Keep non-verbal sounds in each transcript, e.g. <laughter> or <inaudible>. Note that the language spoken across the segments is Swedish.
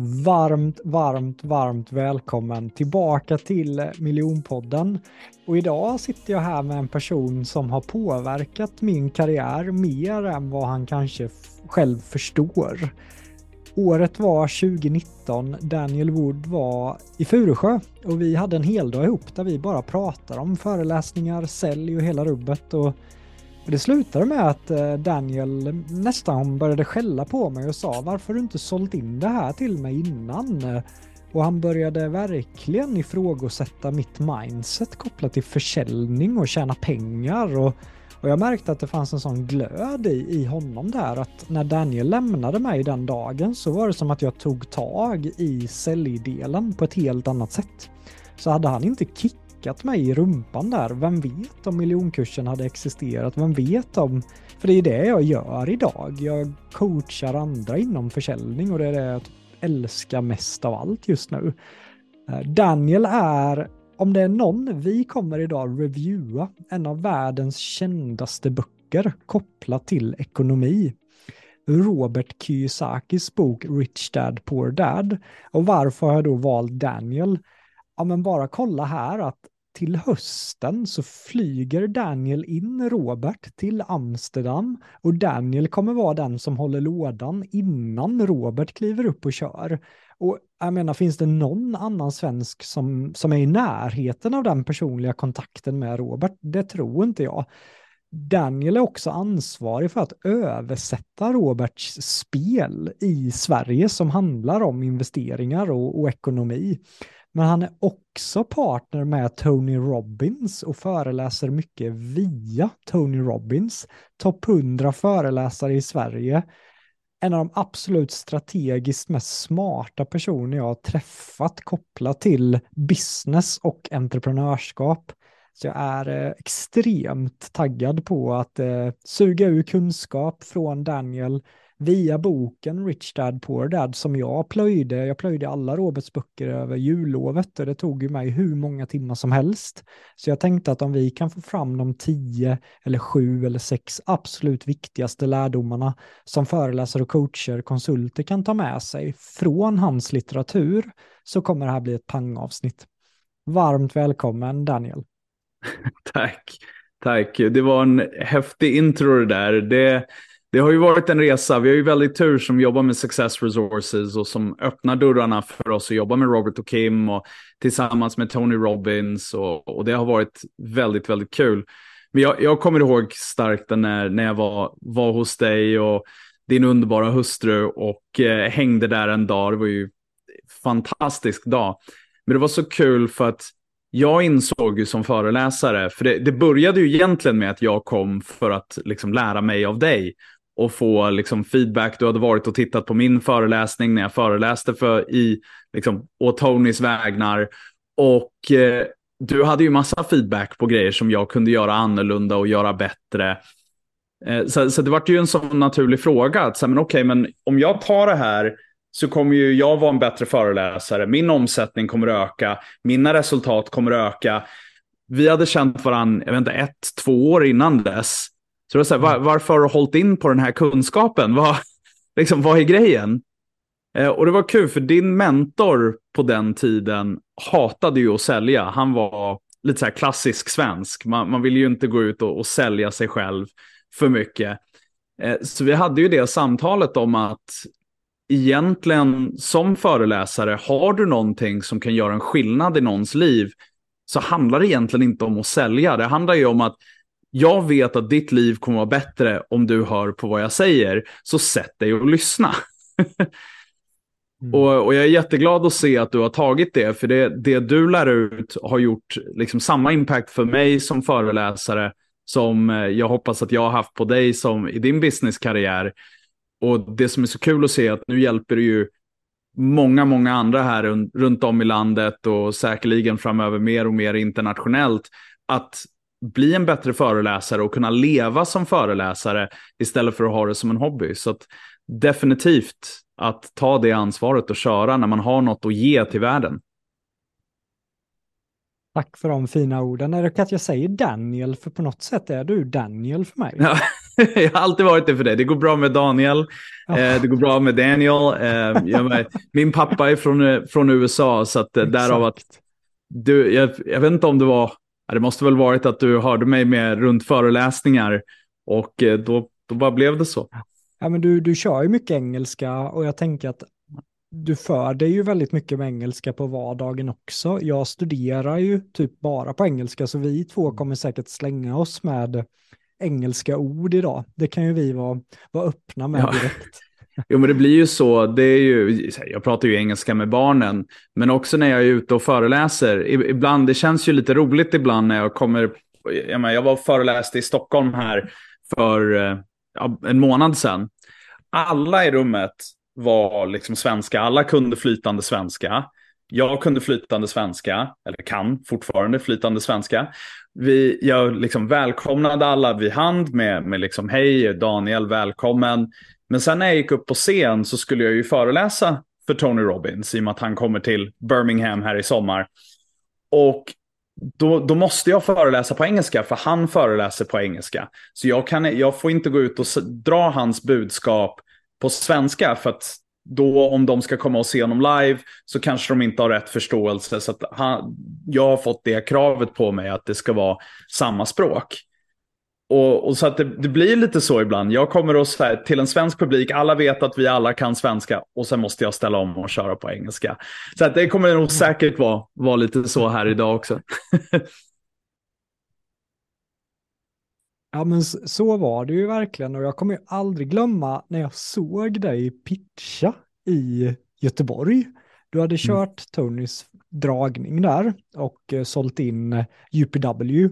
Varmt, varmt, varmt välkommen tillbaka till Miljonpodden. Och idag sitter jag här med en person som har påverkat min karriär mer än vad han kanske själv förstår. Året var 2019, Daniel Wood var i Furusjö och vi hade en hel dag ihop där vi bara pratade om föreläsningar, sälj och hela rubbet. Och det slutade med att eh, Daniel nästan började skälla på mig och sa varför du inte sålt in det här till mig innan? Och han började verkligen ifrågasätta mitt mindset kopplat till försäljning och tjäna pengar. Och, och jag märkte att det fanns en sån glöd i, i honom där att när Daniel lämnade mig den dagen så var det som att jag tog tag i säljdelen på ett helt annat sätt. Så hade han inte kick kickat mig i rumpan där. Vem vet om miljonkursen hade existerat? Vem vet om... För det är det jag gör idag. Jag coachar andra inom försäljning och det är det jag älskar mest av allt just nu. Eh, Daniel är, om det är någon, vi kommer idag reviewa en av världens kändaste böcker kopplat till ekonomi. Robert Kiyosakis bok Rich Dad Poor Dad. Och varför har jag då valt Daniel? Ja, men bara kolla här att till hösten så flyger Daniel in Robert till Amsterdam och Daniel kommer vara den som håller lådan innan Robert kliver upp och kör. Och jag menar, finns det någon annan svensk som, som är i närheten av den personliga kontakten med Robert? Det tror inte jag. Daniel är också ansvarig för att översätta Roberts spel i Sverige som handlar om investeringar och, och ekonomi. Men han är också partner med Tony Robbins och föreläser mycket via Tony Robbins. Topp 100 föreläsare i Sverige. En av de absolut strategiskt mest smarta personer jag har träffat kopplat till business och entreprenörskap. Så jag är eh, extremt taggad på att eh, suga ur kunskap från Daniel, via boken Rich Dad Poor Dad som jag plöjde. Jag plöjde alla Roberts böcker över jullovet och det tog ju mig hur många timmar som helst. Så jag tänkte att om vi kan få fram de tio eller sju eller sex absolut viktigaste lärdomarna som föreläsare och coacher, konsulter kan ta med sig från hans litteratur så kommer det här bli ett pangavsnitt. Varmt välkommen Daniel. <laughs> Tack, tack. Det var en häftig intro det där. Det det har ju varit en resa. Vi har ju väldigt tur som jobbar med Success Resources och som öppnar dörrarna för oss att jobba med Robert och Kim och tillsammans med Tony Robbins och, och det har varit väldigt, väldigt kul. Men jag, jag kommer ihåg starkt när, när jag var, var hos dig och din underbara hustru och eh, hängde där en dag. Det var ju en fantastisk dag. Men det var så kul för att jag insåg ju som föreläsare, för det, det, började ju egentligen med att jag kom för att liksom lära mig av dig och få liksom, feedback. Du hade varit och tittat på min föreläsning när jag föreläste för, i, liksom, å Tonys vägnar. Och eh, du hade ju massa feedback på grejer som jag kunde göra annorlunda och göra bättre. Eh, så, så det var ju en sån naturlig fråga. Att, så, men okej, men om jag tar det här så kommer ju jag vara en bättre föreläsare. Min omsättning kommer öka. Mina resultat kommer öka. vi hade känt varandra, jag vet inte, ett, två år innan dess. Så det var så här, var, varför har du hållit in på den här kunskapen? Vad, <laughs> liksom, vad är grejen? Eh, och det var kul, för din mentor på den tiden hatade ju att sälja. Han var lite så här klassisk svensk. Man, man vill ju inte gå ut och, och sälja sig själv för mycket. Eh, så vi hade ju det samtalet om att egentligen som föreläsare, har du någonting som kan göra en skillnad i någons liv, så handlar det egentligen inte om att sälja. Det handlar ju om att jag vet att ditt liv kommer vara bättre om du hör på vad jag säger, så sätt dig och lyssna. mm. och, och, jag är jätteglad att se att du har tagit det, för det, det du lär ut har gjort liksom samma impact för mig som föreläsare som eh, jag hoppas att jag har haft på dig som i din businesskarriär. Och det som är så kul att se är att nu hjälper du ju många, många andra här runt om i landet och säkerligen framöver mer och mer internationellt att bli en bättre föreläsare och kunna leva som föreläsare istället för att ha det som en hobby. Så att definitivt att ta det ansvaret och köra när man har något att ge till världen. Tack för de fina orden. Är det att jag säger Daniel, för på något sätt är du Daniel för mig. Ja, <laughs> <laughs> <laughs> jag har alltid varit det för dig. Det går bra med Daniel, eh, det går bra med Daniel. Eh, min pappa är från, från USA, så att, eh, därav att du, jag, jag, vet inte om det var, det måste väl varit att du hörde mig med runt föreläsningar och eh, då, då bara blev det så. Ja, men du, du kör ju mycket engelska och jag tänker att du för dig ju väldigt mycket med engelska på vardagen också. Jag studerar ju typ bara på engelska, så vi två kommer säkert slänga oss med engelska ord idag. Det kan ju vi vara, vara öppna med ja. direkt. Jo, men det blir ju så. Det är ju, jag pratar ju engelska med barnen, men också när jag är ute och föreläser. Ibland, det känns ju lite roligt ibland när jag kommer. Jag, menar, jag var och föreläste i Stockholm här för ja, en månad sedan. Alla i rummet var liksom svenska. Alla kunde flytande svenska. Jag kunde flytande svenska, eller kan fortfarande flytande svenska. Vi, jag liksom välkomnade alla vid hand med, med liksom hej Daniel, välkommen. Men sen när jag gick upp på scen så skulle jag ju föreläsa för Tony Robbins i och med att han kommer till Birmingham här i sommar. Och då, då måste jag föreläsa på engelska för han föreläser på engelska. Så jag, kan, jag får inte gå ut och dra hans budskap på svenska för att då om de ska komma och se honom live så kanske de inte har rätt förståelse. Så att han, jag har fått det kravet på mig att det ska vara samma språk. Och, och så att det, det, blir lite så ibland. Jag kommer och här, till en svensk publik, alla vet att vi alla kan svenska och sen måste jag ställa om och köra på engelska. Så att det kommer nog säkert vara, vara lite så här idag också. <laughs> Ja, men så var det ju verkligen och jag kommer ju aldrig glömma när jag såg dig pitcha i Göteborg. Du hade mm. kört. Tonys dragning där och eh, sålt in UPW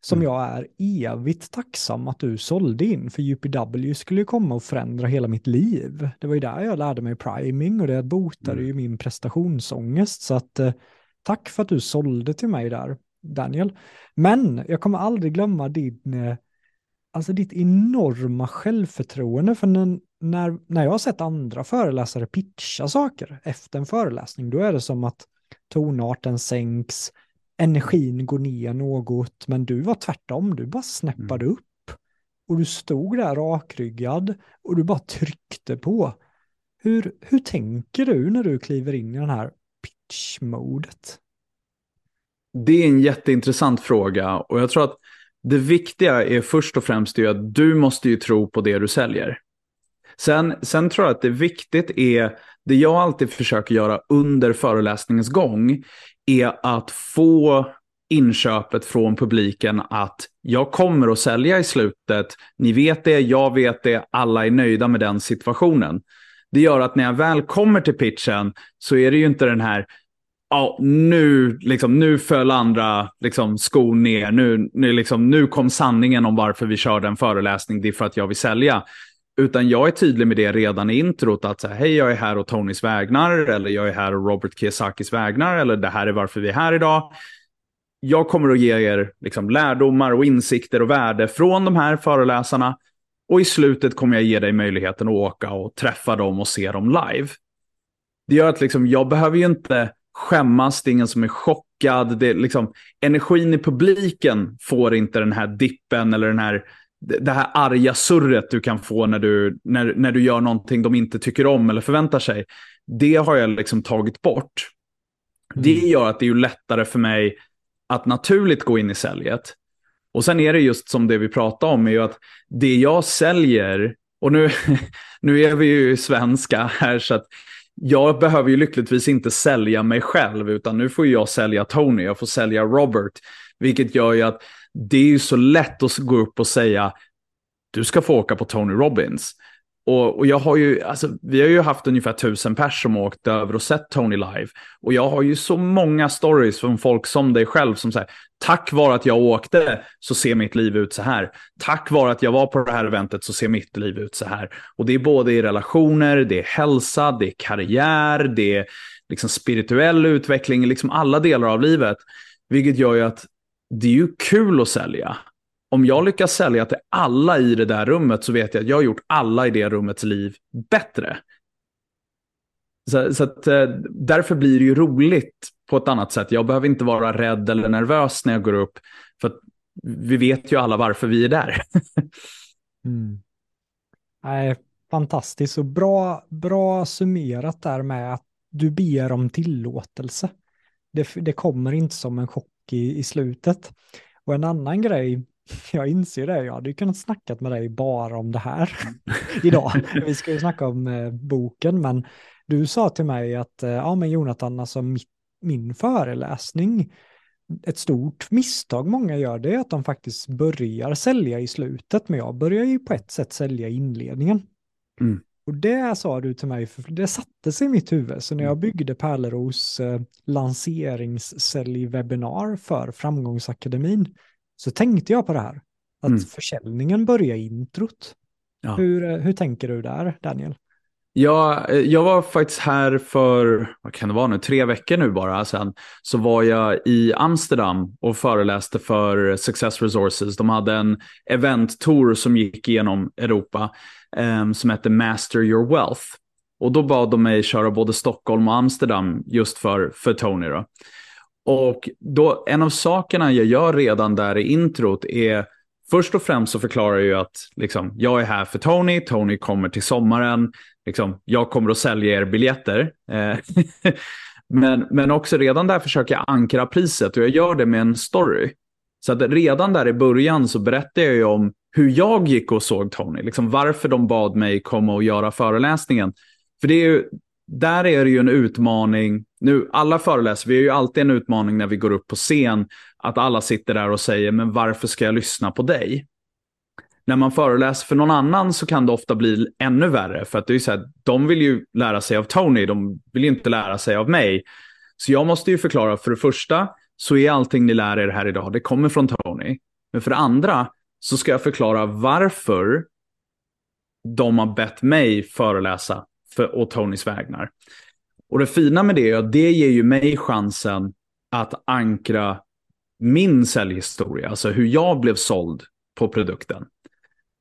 som mm. jag är evigt tacksam att du sålde in, för UPW skulle ju komma och förändra hela mitt liv. Det var ju där jag lärde mig priming och det botade mm. ju min prestationsångest, så att eh, tack för att du sålde till mig där, Daniel. Men jag kommer aldrig glömma din eh, alltså ditt enorma självförtroende. För när, när, när jag har sett andra föreläsare pitcha saker efter en föreläsning, då är det som att tonarten sänks, energin går ner något, men du var tvärtom, du bara snäppade mm. upp. Och du stod där rakryggad och du bara tryckte på. Hur, hur tänker du när du kliver in i den här pitch-modet? Det är en jätteintressant fråga och jag tror att det viktiga är först och främst att du måste ju tro på det du säljer. Sen, sen tror jag att det viktigt är, det jag alltid försöker göra under föreläsningens gång, är att få inköpet från publiken att jag kommer att sälja i slutet. Ni vet det, jag vet det, alla är nöjda med den situationen. Det gör att när jag väl kommer till pitchen så är det ju inte den här ja, nu, liksom, nu föll andra liksom, skon ner. Nu, nu, liksom, nu kom sanningen om varför vi körde en föreläsning. Det är för att jag vill sälja. Utan jag är tydlig med det redan i introt. Att så hej, jag är här och Tonys vägnar. Eller jag är här och Robert Kiyosakis vägnar. Eller det här är varför vi är här idag. Jag kommer att ge er liksom, lärdomar och insikter och värde från de här föreläsarna. Och i slutet kommer jag ge dig möjligheten att åka och träffa dem och se dem live. Det gör att liksom, jag behöver ju inte skämmas, det är ingen som är chockad. Det är liksom, energin i publiken får inte den här dippen eller den här, det här arga surret du kan få när du, när, när du gör någonting de inte tycker om eller förväntar sig. Det har jag liksom tagit bort. Mm. Det gör att det är lättare för mig att naturligt gå in i säljet. Och sen är det just som det vi pratade om, är ju att det jag säljer, och nu, <laughs> nu är vi ju svenska här, så att jag behöver ju lyckligtvis inte sälja mig själv, utan nu får jag sälja Tony, jag får sälja Robert. Vilket gör ju att det är ju så lätt att gå upp och säga, du ska få åka på Tony Robbins. Och, och, jag har ju, alltså, vi har ju haft ungefär tusen pers som åkt över och sett Tony live. Och jag har ju så många stories från folk som dig själv som säger, tack vare att jag åkte så ser mitt liv ut så här. Tack vare att jag var på det här eventet så ser mitt liv ut så här. Och det är både i relationer, det är hälsa, det är karriär, det är liksom spirituell utveckling, liksom alla delar av livet. Vilket gör ju att det är ju kul att sälja om jag lyckas sälja till alla i det där rummet så vet jag att jag har gjort alla i det rummets liv bättre. Så, så att, eh, därför blir det ju roligt på ett annat sätt. Jag behöver inte vara rädd eller nervös när jag går upp. För vi vet ju alla varför vi är där. <laughs> mm. Nej, fantastiskt och bra, bra summerat där med att du ber om tillåtelse. Det, det kommer inte som en chock i, i slutet. Och en annan grej <laughs> Jag inser det, jag hade ju kunnat snacka med dig bara om det här <laughs> <laughs> idag. Vi ska ju snacka om eh, boken, men du sa till mig att, eh, ja men Jonathan, alltså mitt, min föreläsning, ett stort misstag många gör det är att de faktiskt börjar sälja i slutet, men jag börjar ju på ett sätt sälja i inledningen. Mm. Och det sa du till mig, för det satte sig i mitt huvud. Så när jag mm. byggde Pärleros eh, lanseringssäljwebinar för Framgångsakademin, så tänkte jag på det här. Att mm. försäljningen börjar i introt. Ja. Hur, eh, hur tänker du där, Daniel? Ja, eh, jag var faktiskt här för, vad kan det vara nu, tre veckor nu bara sen. Så var jag i Amsterdam och föreläste för Success Resources. De hade en event-tour som gick genom Europa um, som hette Master Your Wealth. Och då bad de mig köra både Stockholm och Amsterdam just för, för Tony. Då. Och då, en av sakerna jag gör redan där i introt är Först och främst så förklarar jag ju att liksom, jag är här för Tony, Tony kommer till sommaren, liksom, jag kommer att sälja er biljetter. Eh, <laughs> men, men också redan där försöker jag ankra priset och jag gör det med en story. Så att redan där i början så berättar jag ju om hur jag gick och såg Tony, liksom varför de bad mig komma och göra föreläsningen. För det är ju, där är det ju en utmaning. Nu, alla föreläser, vi har ju alltid en utmaning när vi går upp på scen, att alla sitter där och säger, men varför ska jag lyssna på dig? När man föreläser för någon annan så kan det ofta bli ännu värre, för att det är så här, de vill ju lära sig av Tony, de vill ju inte lära sig av mig. Så jag måste ju förklara, för det första, så är allting ni lär er här idag, det kommer från Tony. Men för det andra så ska jag förklara varför de har bett mig föreläsa för, å Tonys vägnar. Och det fina med det är att det ger ju mig chansen att ankra min säljhistoria, alltså hur jag blev såld på produkten.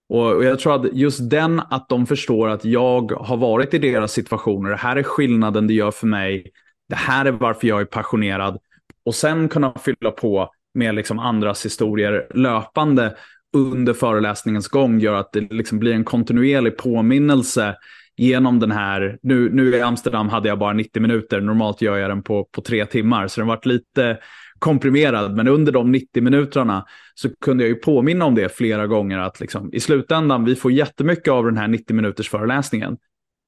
Och, jag tror att just den, att de förstår att jag har varit i deras situationer, det här är skillnaden det gör för mig, det här är varför jag är passionerad. Och sen kunna fylla på med liksom andras historier löpande under föreläsningens gång gör att det liksom blir en kontinuerlig påminnelse genom den här, nu, nu i Amsterdam hade jag bara 90 minuter, normalt gör jag den på, på tre timmar, så den varit lite komprimerad, men under de 90 minuterna så kunde jag ju påminna om det flera gånger att liksom, i slutändan, vi får jättemycket av den här 90 minuters föreläsningen.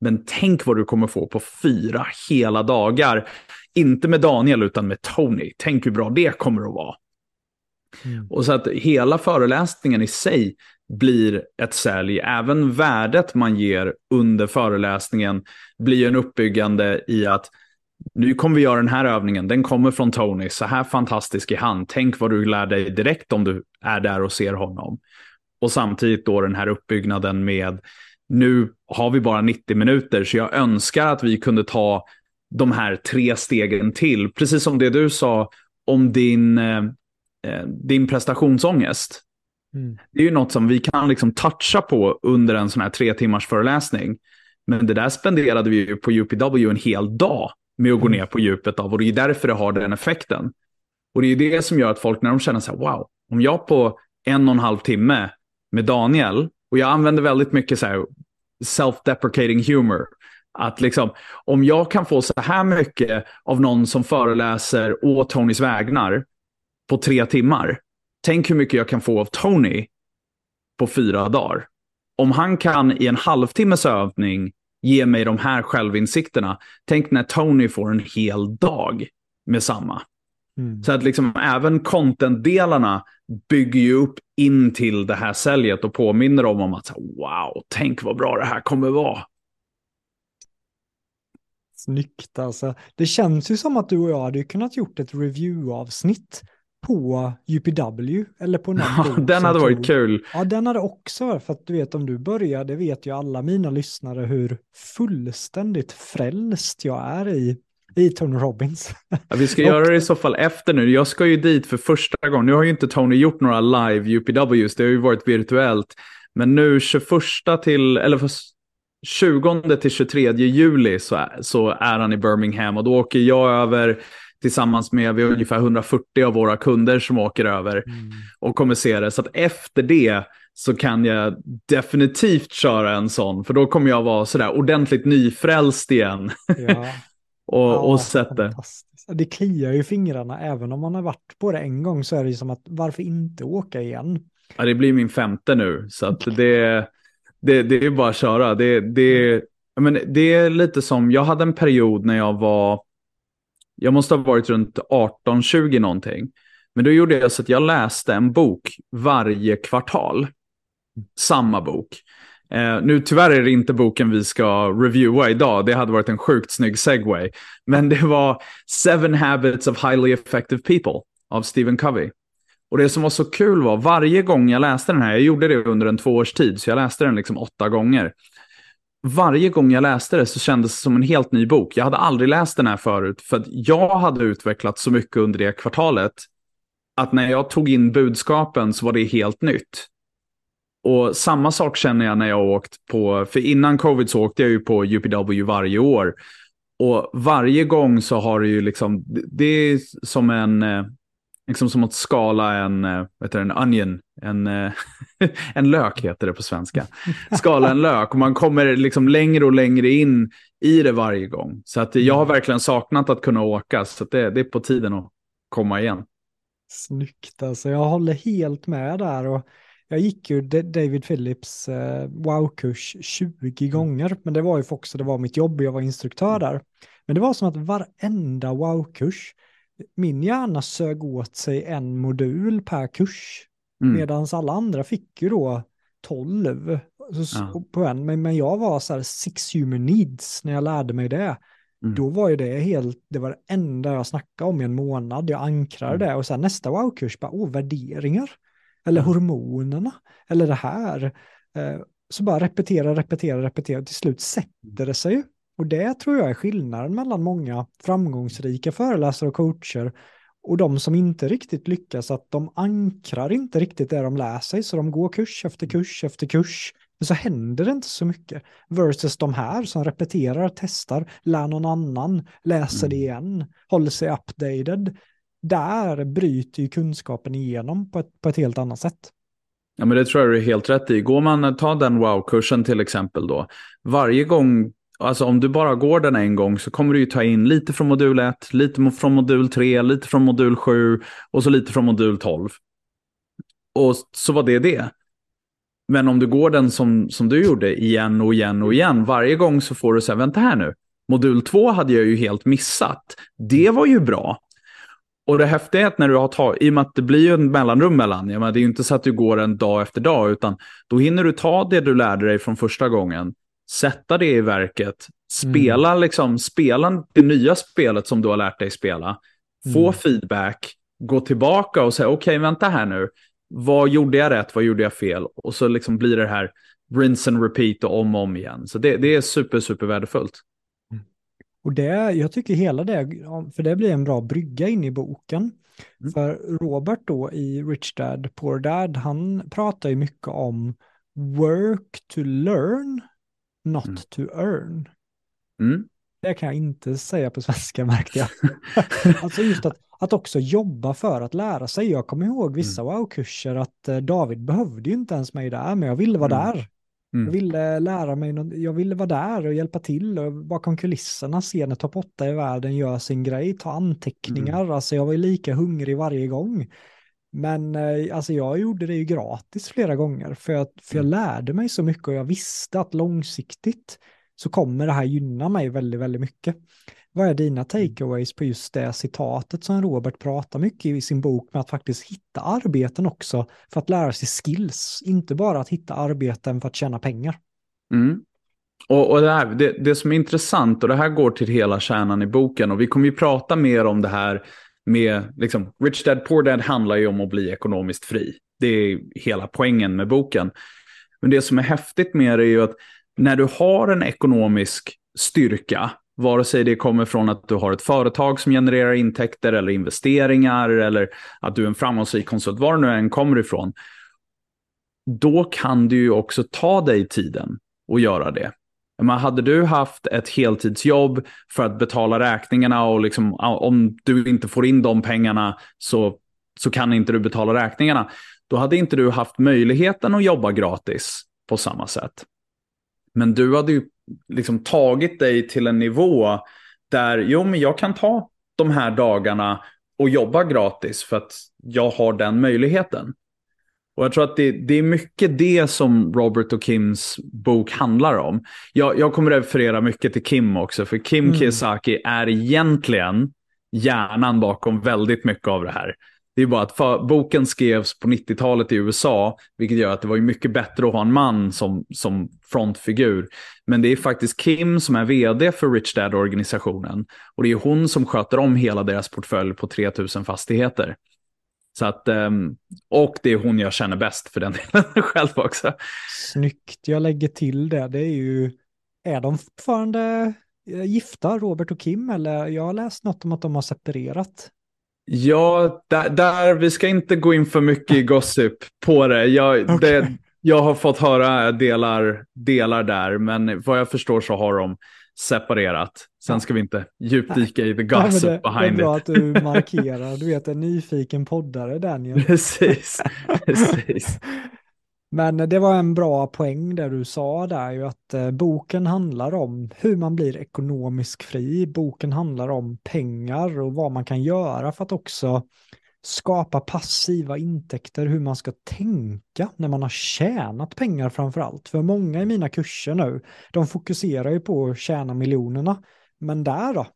Men tänk vad du kommer få på fyra hela dagar. Inte med Daniel utan med Tony. Tänk hur bra det kommer att vara. Mm. Och så att hela föreläsningen i sig blir ett sälj. Även värdet man ger under föreläsningen blir en uppbyggande i att nu kommer vi göra den här övningen, den kommer från Tony, så här fantastisk är han. Tänk vad du lär dig direkt om du är där och ser honom. Och samtidigt då den här uppbyggnaden med nu har vi bara 90 minuter, så jag önskar att vi kunde ta de här tre stegen till. Precis som det du sa om din, eh, eh din prestationsångest. Mm. Det är ju något som vi kan liksom toucha på under en sån här tre timmars föreläsning. Men det där spenderade vi ju på UPW en hel dag med att gå ner på djupet av. Och det är därför det har den effekten. Och det är det som gör att folk när de känner så här, wow, om jag på en och en halv timme med Daniel, och jag använder väldigt mycket så här self-deprecating humor, att liksom, om jag kan få så här mycket av någon som föreläser å Tonys vägnar på tre timmar, tänk hur mycket jag kan få av Tony på fyra dagar. Om han kan i en halvtimmes övning ge mig de här självinsikterna, tänk när Tony får en hel dag med samma. Mm. Så att liksom även content-delarna bygger ju upp in till det här säljet och påminner om, om att wow, tänk vad bra det här kommer vara. Snyggt alltså. Det känns ju som att du och jag hade kunnat gjort ett review-avsnitt på UPW eller på någon ja, Den hade varit kul. Ja, den hade också, för att du vet om du börjar, det vet ju alla mina lyssnare hur fullständigt frälst jag är i i Tony Robbins. Ja, vi ska göra <laughs> det i så fall efter nu. Jag ska ju dit för första gången. Nu har ju inte Tony gjort några live UPWs, det har ju varit virtuellt. Men nu 21 till, eller 20 till 23 juli så är, så är han i Birmingham och då åker jag över tillsammans med vi ungefär 140 av våra kunder som åker över mm. och kommer se det. Så att efter det så kan jag definitivt köra en sån, för då kommer jag vara sådär ordentligt nyfrälst igen. Ja. <laughs> och, ja, och sett det. Det kliar ju fingrarna, även om man har varit på det en gång så är det som att varför inte åka igen? Ja, det blir min femte nu, så att det, det, det är bara att köra. Det, det, men det är lite som, jag hade en period när jag var, jag måste ha varit runt 18-20 någonting. Men då gjorde jag så att jag läste en bok varje kvartal. Samma bok. Eh, nu tyvärr är det inte boken vi ska reviewa idag, det hade varit en sjukt snygg segway. Men det var Seven Habits of Highly Effective People av Stephen Covey. Och det som var så kul var, varje gång jag läste den här, jag gjorde det under en två års tid, så jag läste den liksom åtta gånger. Varje gång jag läste det så kändes det som en helt ny bok. Jag hade aldrig läst den här förut, för att jag hade utvecklat så mycket under det kvartalet, att när jag tog in budskapen så var det helt nytt. Och samma sak känner jag när jag åkt på, för innan covid så åkte jag ju på UPW varje år. Och varje gång så har det ju liksom, det är som en, eh, liksom som att skala en, eh, vet du, en onion, en, eh, <laughs> en lök heter det på svenska. Skala en lök och man kommer liksom längre och längre in i det varje gång. Så att jag har mm. verkligen saknat att kunna åka, så det, det är på tiden att komma igen. Snyggt alltså, jag håller helt med där. Och jag gick ju David Phillips eh, wow-kurs 20 mm. gånger, men det var ju också, det var mitt jobb, jag var instruktör mm. där. Men det var som att varenda wow-kurs, min hjärna sög åt sig en modul per kurs, mm. medan alla andra fick ju då 12 ja. på en. Men, men jag var så här six human needs när jag lärde mig det. Mm. Då var ju det helt, det var det enda jag snackade om i en månad. Jag ankrade mm. det och sen nästa wow-kurs bara, åh, värderingar. Eller hormonerna. Eller det här. Eh, så bara repetera, repetera, repetera. Till slut sätter det sig. Och det tror jag är skillnaden mellan många framgångsrika föreläsare och coacher och de som inte riktigt lyckas, att de ankrar inte riktigt det de lär sig, så de går kurs efter kurs efter kurs. Men så händer det inte så mycket. Versus de här som repeterar, testar, lär någon annan, läser det mm. igen, håller sig updated där bryter ju kunskapen igenom på ett, på ett helt annat sätt. Ja, men det tror jag du är helt rätt i. Går man, ta den wow-kursen till exempel då. Varje gång, alltså om du bara går den en gång så kommer du ju ta in lite från modul 1, lite från modul 3, lite från modul 7 och så lite från modul 12. Och så var det det. Men om du går den som, som du gjorde igen och igen och igen, varje gång så får du säga, vänta här nu, modul 2 hade jag ju helt missat. Det var ju bra. Och det häftiga är att när du har tagit, i och med att det blir ju en mellanrum mellan, jag menar, det är ju inte så att du går en dag efter dag, utan då hinner du ta det du lärde dig från första gången, sätta det i verket, spela, mm. liksom, spela det nya spelet som du har lärt dig spela, få mm. feedback, gå tillbaka och säga okej, okay, vänta här nu, vad gjorde jag rätt, vad gjorde jag fel? Och så liksom blir det här rinse and repeat och om och om igen. Så det, det är super, super värdefullt. Och det, jag tycker hela det, för det blir en bra brygga in i boken. Mm. För Robert då i Rich Dad Poor Dad, han pratar ju mycket om work to learn, not mm. to earn. Mm. Det kan jag inte säga på svenska märkte jag. <laughs> alltså just att, att också jobba för att lära sig. Jag kommer ihåg vissa mm. wow-kurser att eh, David behövde ju inte ens mig där, men jag ville vara mm. där. Mm. Jag ville lära mig, jag ville vara där och hjälpa till och bakom kulisserna se när topp 8 i världen gör sin grej, ta anteckningar. Mm. Alltså jag var ju lika hungrig varje gång. Men eh, alltså jag gjorde det ju gratis flera gånger för, att, för jag mm. lärde mig så mycket och jag visste att långsiktigt så kommer det här gynna mig väldigt, väldigt mycket. Vad är dina takeaways på just det citatet som Robert pratar mycket i sin bok med att faktiskt hitta arbeten också för att lära sig skills, inte bara att hitta arbeten för att tjäna pengar. Mm. Och, och det, här, det, det, som är intressant, och det här går till hela kärnan i boken, och vi kommer ju prata mer om det här med, liksom, Rich Dad Poor Dad handlar ju om att bli ekonomiskt fri. Det är hela poängen med boken. Men det som är häftigt med det är ju att när du har en ekonomisk styrka, vare sig det kommer från att du har ett företag som genererar intäkter eller investeringar eller att du är en framgångsrik konsult, var nu än kommer ifrån, då kan du ju också ta dig tiden och göra det. Men hade du haft ett heltidsjobb för att betala räkningarna och liksom, om du inte får in de pengarna så, så kan inte du betala räkningarna. Då hade inte du haft möjligheten att jobba gratis på samma sätt. Men du hade ju liksom tagit dig till en nivå där, jo men jag kan ta de här dagarna och jobba gratis för att jag har den möjligheten. Och jag tror att det, det, är mycket det som Robert och Kims bok handlar om. Jag, jag kommer referera mycket till Kim också, för Kim mm. Kiyosaki är egentligen hjärnan bakom väldigt mycket av det här. Det är bara att för, boken skrevs på 90-talet i USA, vilket gör att det var mycket bättre att ha en man som, som frontfigur. Men det är faktiskt Kim som är vd för Rich Dad-organisationen. Och det är hon som sköter om hela deras portfölj på 3000 fastigheter. Så att, ehm, och det är hon jag känner bäst för den <laughs> delen själv också. Snyggt, jag lägger till det. Det är ju, är de fortfarande eh, gifta, Robert och Kim, eller jag har läst något om att de har separerat. Ja, där, där, vi ska inte gå in för mycket i gossip på det. Jag, okay. det, jag har fått höra delar, delar där, men vad jag förstår så har de separerat. Sen ska vi inte djupdyka i the gossip ja, det, behind it. Det är bra it. att du markerar, du vet en nyfiken poddare Daniel. <laughs> Precis, precis. Men det var en bra poäng där du sa där ju att eh, boken handlar om hur man blir ekonomiskt fri. Boken handlar om pengar och vad man kan göra för att också skapa passiva intäkter, hur man ska tänka när man har tjänat pengar framför allt. För många i mina kurser nu, de fokuserar ju på att tjäna miljonerna. Men där då?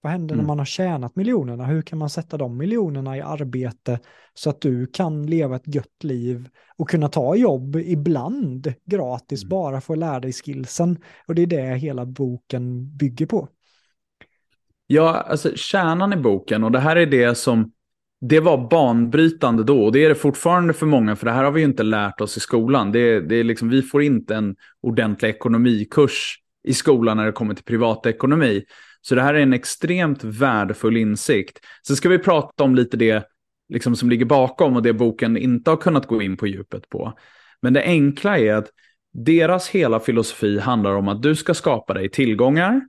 Vad händer mm. när man har tjänat miljonerna? Hur kan man sätta de miljonerna i arbete så att du kan leva ett gött liv och kunna ta jobb ibland gratis mm. bara för att lära dig skillsen? Och det är det hela boken bygger på. Ja, alltså kärnan i boken och det här är det som det var banbrytande då och det är det fortfarande för många för det här har vi ju inte lärt oss i skolan. Det, det är liksom, vi får inte en ordentlig ekonomikurs i skolan när det kommer till privatekonomi. Så det här är en extremt värdefull insikt. Sen ska vi prata om lite det liksom, som ligger bakom och det boken inte har kunnat gå in på djupet på. Men det enkla är att deras hela filosofi handlar om att du ska skapa dig tillgångar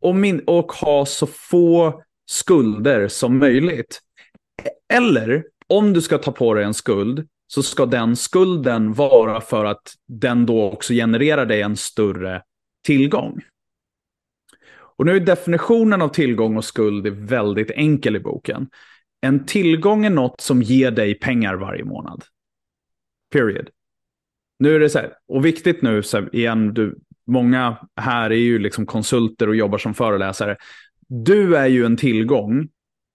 och, min och ha så få skulder som möjligt. Eller om du ska ta på dig en skuld så ska den skulden vara för att den då också genererar dig en större tillgång. Och nu är definitionen av tillgång och skuld väldigt enkel i boken. En tillgång är något som ger dig pengar varje månad. Period. Nu är det så här, och viktigt nu, så här, igen, du, många här är ju liksom konsulter och jobbar som föreläsare. Du är ju en tillgång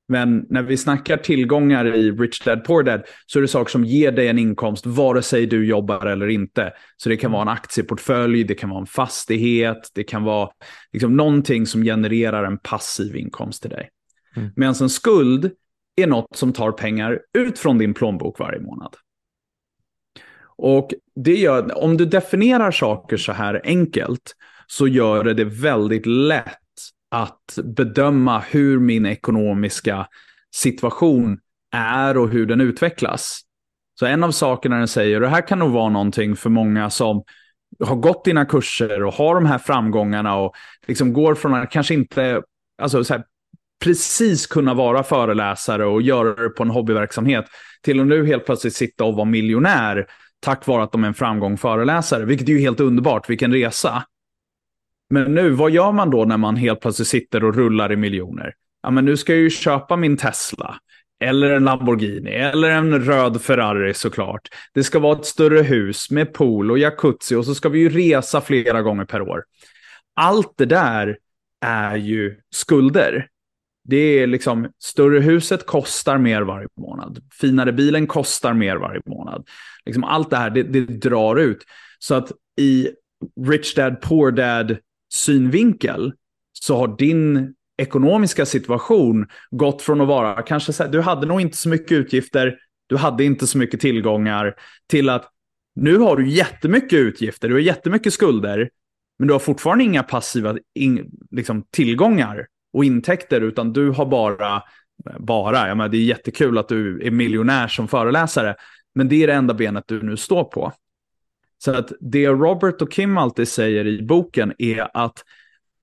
men när vi snackar tillgångar i Rich Dad Poor Dad så är det saker som ger dig en inkomst vare sig du jobbar eller inte. Så det kan vara en aktieportfölj, det kan vara en fastighet, det kan vara liksom någonting som genererar en passiv inkomst till dig. Mm. Medan en skuld är något som tar pengar ut från din plånbok varje månad. Och det gör, om du definierar saker så här enkelt så gör det det väldigt lätt att bedöma hur min ekonomiska situation är och hur den utvecklas. Så en av sakerna den säger, och det här kan nog vara någonting för många som har gått dina kurser och har de här framgångarna och liksom går från att kanske inte, alltså så här, precis kunna vara föreläsare och göra det på en hobbyverksamhet till att nu helt plötsligt sitta och vara miljonär tack vare att de är en framgång föreläsare, vilket är ju helt underbart, vilken resa. Men nu, vad gör man då när man helt plötsligt sitter och rullar i miljoner? Ja, men nu ska jag ju köpa min Tesla. Eller en Lamborghini, eller en röd Ferrari såklart. Det ska vara ett större hus med pool och jacuzzi och så ska vi ju resa flera gånger per år. Allt det där är ju skulder. Det är liksom, större huset kostar mer varje månad. Finare bilen kostar mer varje månad. Liksom allt det här, det, det drar ut. Så att i Rich Dad Poor Dad synvinkel så har din ekonomiska situation gått från att vara, kanske så här, du hade nog inte så mycket utgifter, du hade inte så mycket tillgångar, till att nu har du jättemycket utgifter, du har jättemycket skulder, men du har fortfarande inga passiva in, liksom, tillgångar och intäkter, utan du har bara, bara, jag menar, det är jättekul att du är miljonär som föreläsare, men det är det enda benet du nu står på. Så att det Robert och Kim alltid säger i boken är att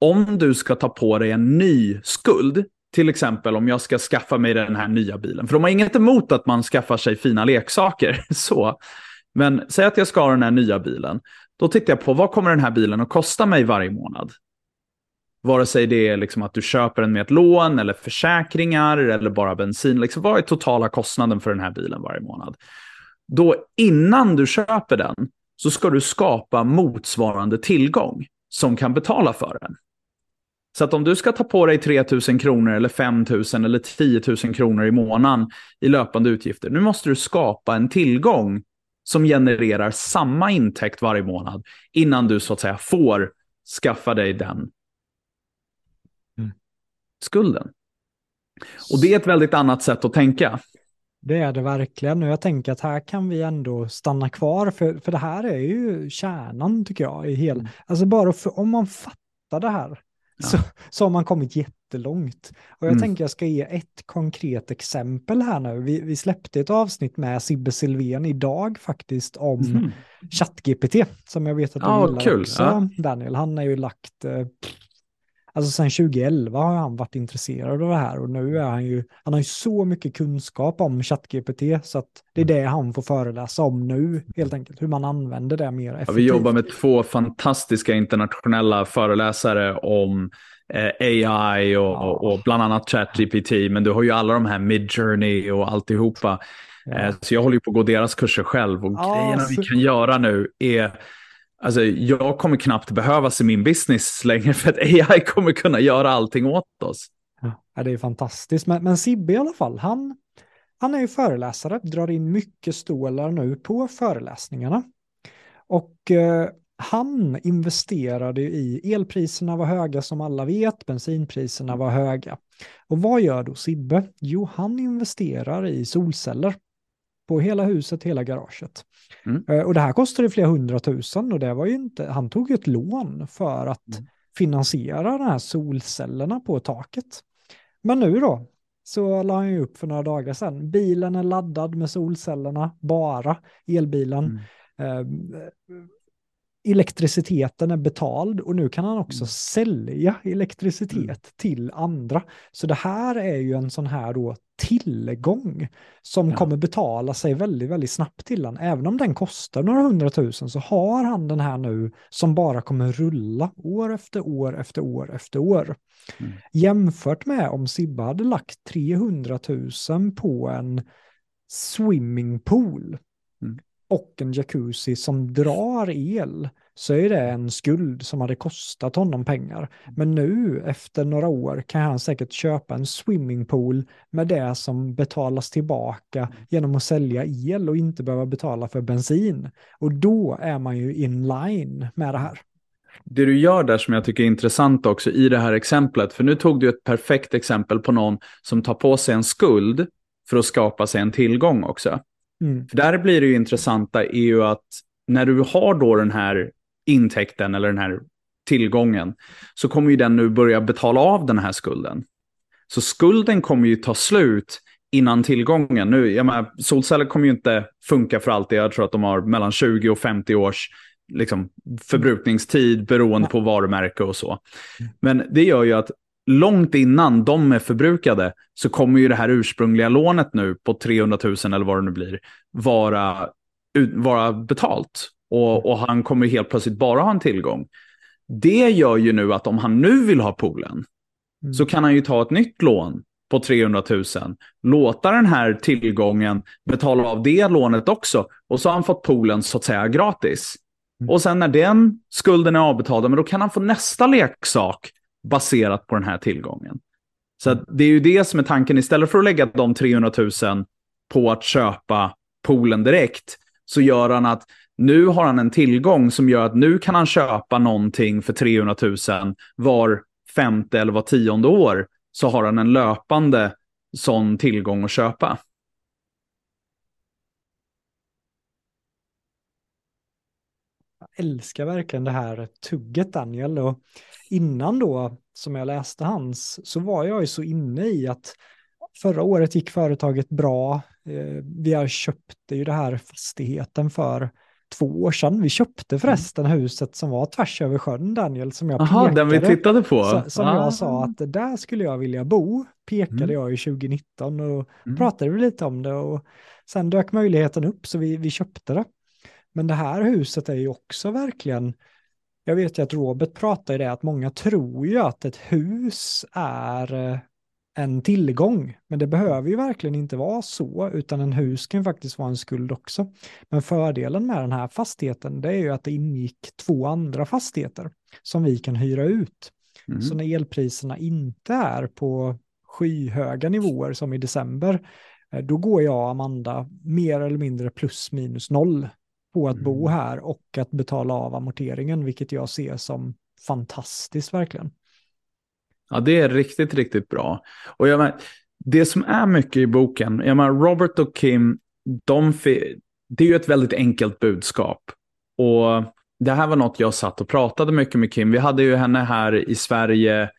om du ska ta på dig en ny skuld, till exempel om jag ska skaffa mig den här nya bilen, för de har inget emot att man skaffar sig fina leksaker, <laughs> så. Men säg att jag ska ha den här nya bilen, då tittar jag på vad kommer den här bilen att kosta mig varje månad? Vare sig det är liksom att du köper den med ett lån eller försäkringar eller bara bensin. Liksom, vad är totala kostnaden för den här bilen varje månad? Då innan du köper den så ska du skapa motsvarande tillgång som kan betala för den. Så att om du ska ta på dig 3 000 kronor eller 5 000 eller 10 000 kronor i månaden i löpande utgifter, nu måste du skapa en tillgång som genererar samma intäkt varje månad innan du så att säga får skaffa dig den mm. skulden. Och det är ett väldigt annat sätt att tänka. Det är det verkligen. Och jag tänker att här kan vi ändå stanna kvar, för, för det här är ju kärnan tycker jag. I hela, mm. Alltså bara för, om man fattar det här ja. så, så har man kommit jättelångt. Och jag mm. tänker jag ska ge ett konkret exempel här nu. Vi, vi släppte ett avsnitt med Sibbe Silven idag faktiskt om mm. ChatGPT, som jag vet att du ja, gillar kul. också, ja. Daniel. Han har ju lagt... Eh, Alltså sedan 2011 har han varit intresserad av det här och nu är han ju, han har ju så mycket kunskap om ChatGPT så att det är det han får föreläsa om nu helt enkelt, hur man använder det mer effektivt. Ja, vi jobbar med två fantastiska internationella föreläsare om eh, AI och, ja. och, bland annat ChatGPT, men du har ju alla de här Midjourney och alltihopa. Ja. Eh, så jag håller ju på att gå deras kurser själv och ja, grejerna så... vi kan göra nu är Alltså, jag kommer knappt behövas i min business längre för att AI kommer kunna göra allting åt oss. Ja, det är fantastiskt. Men, men Sibbe i alla fall, han, han är ju föreläsare, drar in mycket stålar nu på föreläsningarna. Och eh, han investerade i, elpriserna var höga som alla vet, bensinpriserna var höga. Och vad gör då Sibbe? Jo, han investerar i solceller på hela huset, hela garaget. Mm. Eh, och det här kostade flera hundratusen och det var ju inte, han tog ett lån för att mm. finansiera de här solcellerna på taket. Men nu då, så la han ju upp för några dagar sedan. Bilen är laddad med solcellerna, bara elbilen. Mm. Elektriciteten är betald och nu kan han också mm. sälja elektricitet mm. till andra. Så det här är ju en sån här då tillgång som ja. kommer betala sig väldigt, väldigt snabbt till han. Även om den kostar några hundratusen så har han den här nu som bara kommer rulla år efter år efter år efter år. Mm. Jämfört med om Sibba hade lagt 300 000 på en swimmingpool mm och en jacuzzi som drar el så är det en skuld som hade kostat honom pengar. Men nu efter några år kan han säkert köpa en swimmingpool med det som betalas tillbaka genom att sälja el och inte behöva betala för bensin. Och då är man ju in line med det här. Det du gör där som jag tycker är intressant också i det här exemplet, för nu tog du ett perfekt exempel på någon som tar på sig en skuld för att skapa sig en tillgång också. Mm. För där blir det ju intressanta är ju att när du har då den här intäkten eller den här tillgången så kommer ju den nu börja betala av den här skulden. Så skulden kommer ju ta slut innan tillgången. Nu, jag menar, solceller kommer ju inte funka för alltid. Jag tror att de har mellan 20 och 50 års liksom, förbrukningstid beroende på varumärke och så. Men det gör ju att långt innan de är förbrukade så kommer ju det här ursprungliga lånet nu på 300 000 eller vad det nu blir vara, vara betalt. Och, och han kommer helt plötsligt bara ha en tillgång. Det gör ju nu att om han nu vill ha poolen mm. så kan han ju ta ett nytt lån på 300 000, låta den här tillgången betala av det lånet också och så har han fått poolen så att säga gratis. Mm. Och sen när den skulden är avbetald, men då kan han få nästa leksak baserat på den här tillgången. Så det är ju det som är tanken. Istället för att lägga de 300 000 på att köpa poolen direkt, så gör han att nu har han en tillgång som gör att nu kan han köpa någonting för 300 000 var femte eller var tionde år. Så har han en löpande sån tillgång att köpa. Älskar verkligen det här tugget Daniel. Och innan då, som jag läste hans, så var jag ju så inne i att förra året gick företaget bra. Eh, vi har köpte ju det här fastigheten för två år sedan. Vi köpte mm. förresten huset som var tvärs över sjön, Daniel, som jag Aha, den vi tittade på. Så, som ah. jag sa att där skulle jag vilja bo, pekade mm. jag i 2019 och mm. pratade lite om det och sen dök möjligheten upp så vi, vi köpte det. Men det här huset är ju också verkligen, jag vet ju att Robert pratar i det, att många tror ju att ett hus är eh, en tillgång. Men det behöver ju verkligen inte vara så, utan en hus kan faktiskt vara en skuld också. Men fördelen med den här fastigheten, det är ju att det ingick två andra fastigheter som vi kan hyra ut. Mm. Så när elpriserna inte är på skyhöga nivåer som i december, eh, då går jag Amanda mer eller mindre plus minus noll på att mm. bo här och att betala av amorteringen, vilket jag ser som fantastiskt verkligen. Ja, det är riktigt, riktigt bra. Och jag menar, det som är mycket i boken, jag menar, Robert och Kim, de, det är ju ett väldigt enkelt budskap. Och det här var något jag satt och pratade mycket med Kim. Vi hade ju henne här i Sverige,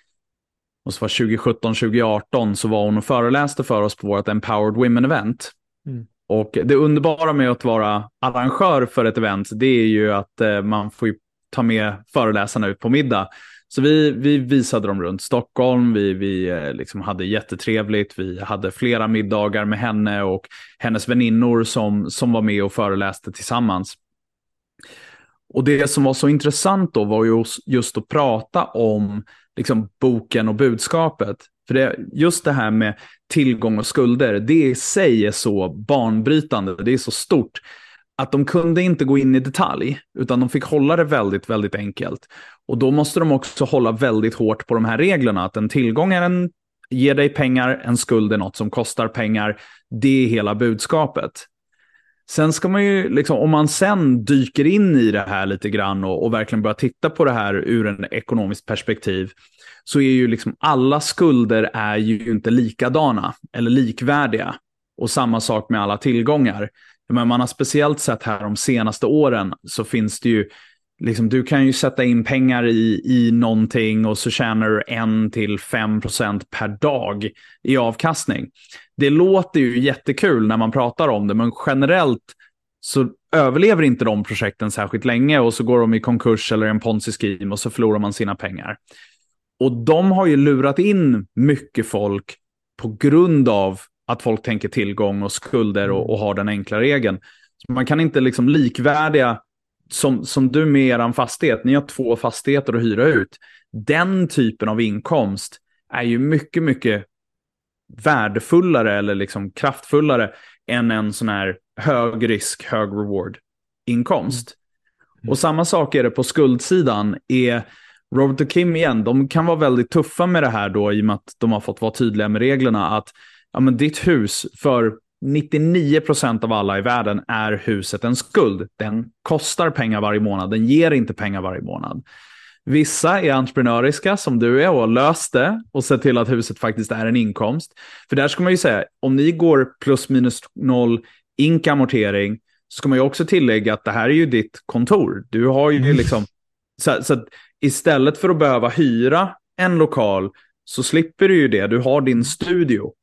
och så var 2017, 2018, så var hon och föreläste för oss på vårt Empowered Women-event. Mm. Och det underbara med att vara arrangör för ett event, det är ju att eh, man får ta med föreläsarna ut på middag. Så vi, vi visade dem runt Stockholm, vi, vi eh, liksom hade jättetrevligt, vi hade flera middagar med henne och hennes väninnor som, som var med och föreläste tillsammans. Och det som var så intressant då var ju just att prata om liksom, boken och budskapet. För det, just det här med tillgång och skulder, det i sig är så banbrytande, det är så stort att de kunde inte gå in i detalj, utan de fick hålla det väldigt, väldigt enkelt. Och då måste de också hålla väldigt hårt på de här reglerna, att en tillgång är en, ger dig pengar, en skuld är något som kostar pengar. Det är hela budskapet. Sen ska man ju, liksom, om man sen dyker in i det här lite grann och, och verkligen börjar titta på det här ur en ekonomiskt perspektiv, så är ju liksom alla skulder är ju inte likadana eller likvärdiga. Och samma sak med alla tillgångar. Men man har speciellt sett här de senaste åren så finns det ju, liksom, du kan ju sätta in pengar i, i någonting och så tjänar du 1-5% per dag i avkastning. Det låter ju jättekul när man pratar om det, men generellt så överlever inte de projekten särskilt länge och så går de i konkurs eller en ponzi-scheme och så förlorar man sina pengar. Och de har ju lurat in mycket folk på grund av att folk tänker tillgång och skulder och, och har den enkla regeln. Så man kan inte liksom likvärdiga, som, som du med er fastighet, ni har två fastigheter att hyra ut. Den typen av inkomst är ju mycket, mycket värdefullare eller liksom kraftfullare än en sån här hög risk, hög reward inkomst. Mm. Och samma sak är det på skuldsidan. Är Robert och Kim igen, de kan vara väldigt tuffa med det här då i och med att de har fått vara tydliga med reglerna. Att ja, men ditt hus för 99% av alla i världen är huset en skuld. Den kostar pengar varje månad, den ger inte pengar varje månad. Vissa är entreprenöriska som du är och har löst det och sett till att huset faktiskt är en inkomst. För där ska man ju säga, om ni går plus minus noll ink amortering, så ska man ju också tillägga att det här är ju ditt kontor. Du har ju mm. liksom, så, så istället för att behöva hyra en lokal så slipper du ju det. Du har din studio.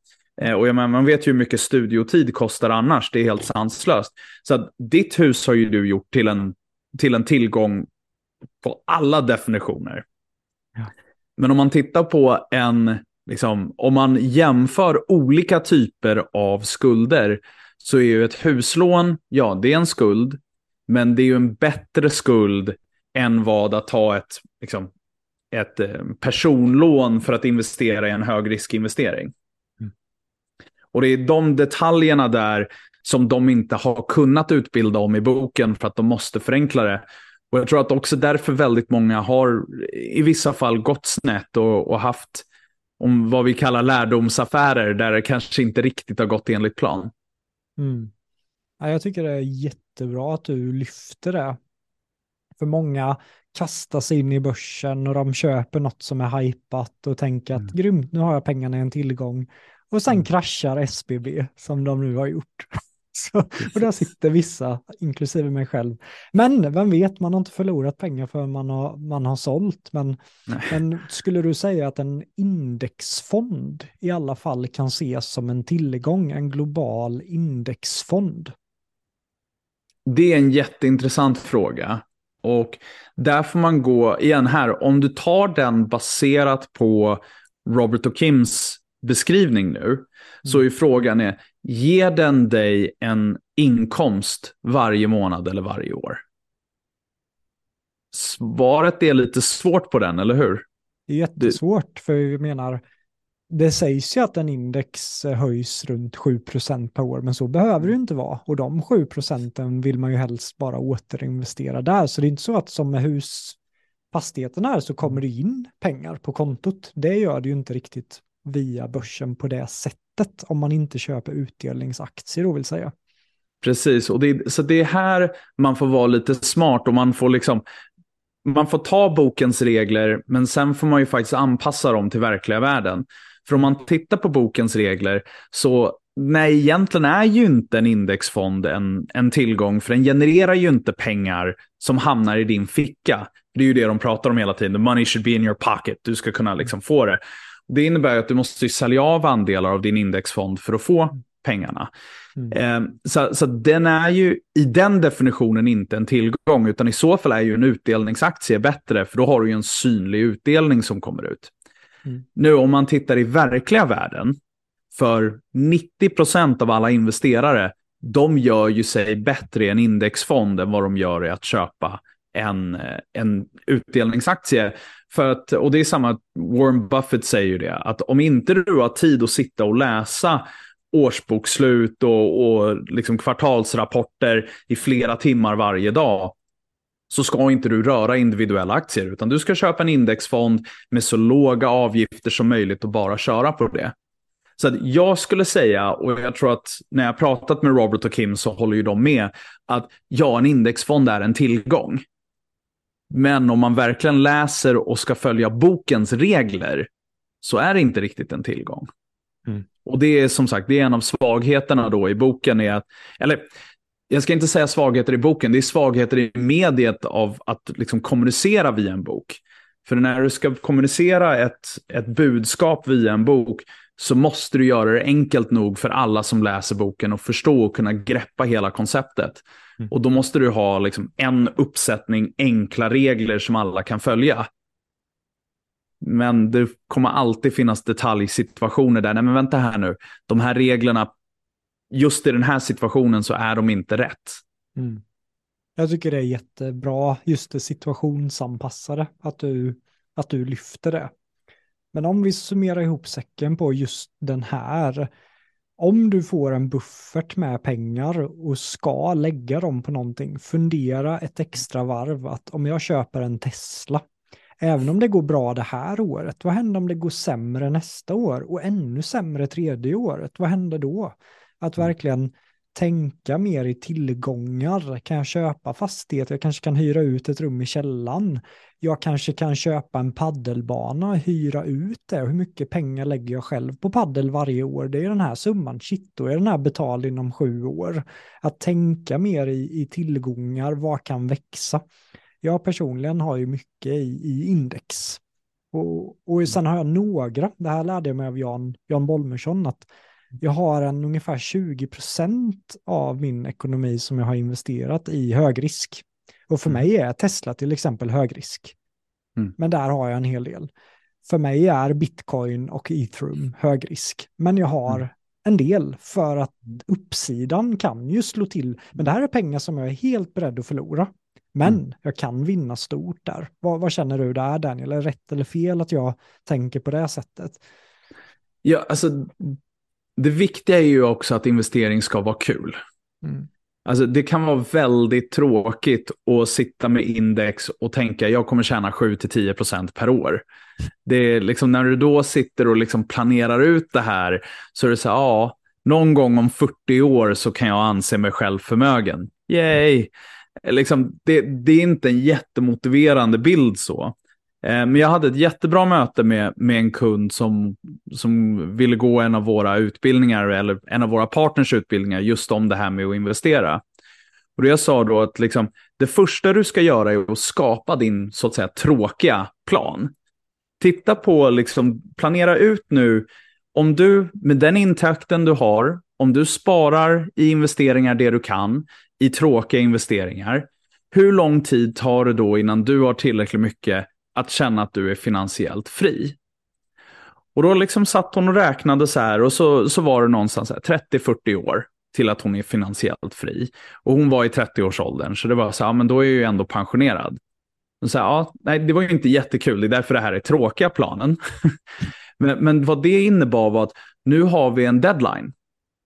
Eh, och menar, man vet ju hur mycket studiotid kostar annars. Det är helt sanslöst. Så att ditt hus har ju du gjort till en till en tillgång på alla definitioner. Ja. Men om man tittar på en, liksom, om man jämför olika typer av skulder så är ju ett huslån, ja det är en skuld, men det är ju en bättre skuld än vad att ta ett, liksom, ett eh, personlån för att investera i en högriskinvestering. Mm. Och det är de detaljerna där som de inte har kunnat utbilda om i boken för att de måste förenkla det. Och jag tror att också därför väldigt många har i vissa fall gått snett och, och haft om vad vi kallar lärdomsaffärer där det kanske inte riktigt har gått enligt plan. Mm. Ja, jag tycker det är jättebra att du lyfter det. För många kastar sig in i börsen och de köper något som är hypat och tänker att Mm. grymt, nu har jag pengarna i en tillgång. Och sen Mm. kraschar SBB som de nu har gjort. <laughs> Så, och där sitter vissa, inklusive mig själv. Men vem vet, man har inte förlorat pengar för man har, man har sålt. Men, men skulle du säga att en indexfond i alla fall kan ses som en tillgång, en global indexfond? Det är en jätteintressant fråga. Och där får man gå, igen här, om du tar den baserat på Robert och Kims beskrivning nu, så är frågan är, ger den dig en inkomst varje månad eller varje år? Svaret är lite svårt på den, eller hur? Det är jättesvårt, för jag menar, det sägs ju att en index höjs runt 7% per år, men så behöver det ju inte vara. Och de 7 procenten vill man ju helst bara återinvestera där. Så det är inte så att som med husfastigheterna här så kommer det in pengar på kontot. Det gör det ju inte riktigt via börsen på det sättet, om man inte köper utdelningsaktier då vill säga. Precis, och det, så det är här man får vara lite smart och man får liksom man får ta bokens regler, men sen får man ju faktiskt anpassa dem till verkliga världen. För om man tittar på bokens regler så nej, egentligen är ju inte en indexfond en, en tillgång, för den genererar ju inte pengar som hamnar i din ficka. Det är ju det de pratar om hela tiden, the money should be in your pocket, du ska kunna liksom få det. Det innebär att du måste sälja av andelar av din indexfond för att få pengarna. Mm. Eh, så, så den är ju i den definitionen inte en tillgång, utan i så fall är ju en utdelningsaktie bättre, för då har du ju en synlig utdelning som kommer ut. Mm. Nu om man tittar i verkliga världen, för 90% av alla investerare, de gör ju sig bättre i en indexfond än vad de gör i att köpa en, en utdelningsaktie. För att, och det är samma, Warren Buffett säger ju det, att om inte du har tid att sitta och läsa årsbokslut och, och liksom kvartalsrapporter i flera timmar varje dag, så ska inte du röra individuella aktier, utan du ska köpa en indexfond med så låga avgifter som möjligt och bara köra på det. Så att jag skulle säga, och jag tror att när jag pratat med Robert och Kim så håller ju de med, att ja, en indexfond är en tillgång. Men om man verkligen läser och ska följa bokens regler så är det inte riktigt en tillgång. Mm. Och det är som sagt, det är en av svagheterna då i boken. Är att, eller jag ska inte säga svagheter i boken, det är svagheter i mediet av att liksom kommunicera via en bok. För när du ska kommunicera ett, ett budskap via en bok så måste du göra det enkelt nog för alla som läser boken att förstå och kunna greppa hela konceptet. Mm. Och då måste du ha liksom en uppsättning enkla regler som alla kan följa. Men det kommer alltid finnas detaljsituationer där, nej men vänta här nu, de här reglerna, just i den här situationen så är de inte rätt. Mm. Jag tycker det är jättebra, just det situationsanpassade, att du, att du lyfter det. Men om vi summerar ihop säcken på just den här, om du får en buffert med pengar och ska lägga dem på någonting, fundera ett extra varv att om jag köper en Tesla, även om det går bra det här året, vad händer om det går sämre nästa år och ännu sämre tredje året? Vad händer då? Att verkligen tänka mer i tillgångar. Kan jag köpa fastighet? Jag kanske kan hyra ut ett rum i källan. Jag kanske kan köpa en paddelbana och hyra ut det. Hur mycket pengar lägger jag själv på paddel varje år? Det är den här summan. Shit, då är den här betald inom sju år. Att tänka mer i, i tillgångar. Vad kan växa? Jag personligen har ju mycket i, i index. Och, och sen har jag några, det här lärde jag mig av Jan, Jan Bolmersson, att jag har en ungefär 20% av min ekonomi som jag har investerat i högrisk. Och för mm. mig är Tesla till exempel högrisk. Mm. Men där har jag en hel del. För mig är bitcoin och ethereum högrisk. Men jag har mm. en del för att uppsidan kan ju slå till. Men det här är pengar som jag är helt beredd att förlora. Men mm. jag kan vinna stort där. Vad, vad, känner du där Daniel? Är det rätt eller fel att jag tänker på det sättet? Ja, alltså det viktiga är ju också att investering ska vara kul. Mm. Alltså det kan vara väldigt tråkigt att sitta med index och tänka jag kommer tjäna 7-10% per år. Det är liksom när du då sitter och liksom planerar ut det här så är det så här, ja, någon gång om 40 år så kan jag anse mig själv förmögen. Yay! Eh, liksom, det, det är inte en jättemotiverande bild så. Eh, men jag hade ett jättebra möte med, med en kund som, som ville gå en av våra utbildningar, eller en av våra partners utbildningar, just om det här med att investera. Och det jag sa då att liksom, det första du ska göra är att skapa din så att säga tråkiga plan. Titta på, liksom, planera ut nu, om du med den intäkten du har, om du sparar i investeringar det du kan, i tråkiga investeringar, hur lång tid tar det då innan du har tillräckligt mycket att känna att du är finansiellt fri. Och då liksom satt hon och räknade så här och så, så var det någonstans 30-40 år till att hon är finansiellt fri. Och hon var i 30-årsåldern, så det var så här, ja, men då är jag ju ändå pensionerad. Och så här, ja, nej, det var ju inte jättekul, det är därför det här är tråkiga planen. <laughs> men, men vad det innebar var att nu har vi en deadline.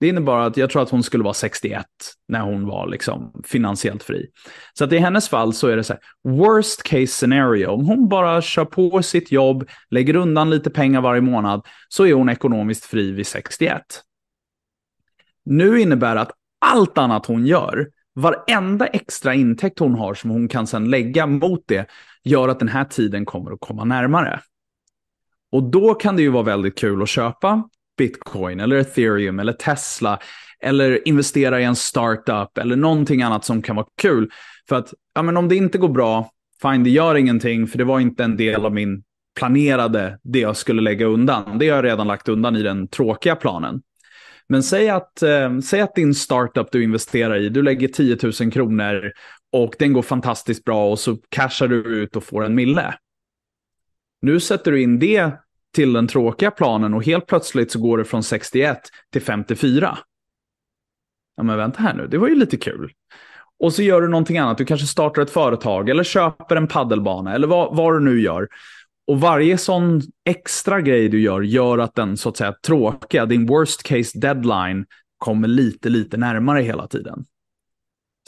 Det innebar att jag tror att hon skulle vara 61 när hon var liksom finansiellt fri. Så att i hennes fall så är det så här, worst case scenario, om hon bara kör på sitt jobb, lägger undan lite pengar varje månad, så är hon ekonomiskt fri vid 61. Nu innebär det att allt annat hon gör, varenda extra intäkt hon har som hon kan sedan lägga mot det, gör att den här tiden kommer att komma närmare. Och då kan det ju vara väldigt kul att köpa bitcoin eller ethereum eller Tesla eller investera i en startup eller någonting annat som kan vara kul. För att ja, men om det inte går bra, fine, det gör ingenting, för det var inte en del av min planerade, det jag skulle lägga undan. Det har jag redan lagt undan i den tråkiga planen. Men säg att, eh, säg att din startup du investerar i, du lägger 10 000 kronor och den går fantastiskt bra och så cashar du ut och får en mille. Nu sätter du in det till den tråkiga planen och helt plötsligt så går det från 61 till 54. Ja men vänta här nu, det var ju lite kul. Och så gör du någonting annat, du kanske startar ett företag eller köper en paddelbana eller vad, vad du nu gör. Och varje sån extra grej du gör gör att den så att säga tråkiga, din worst case deadline kommer lite, lite närmare hela tiden.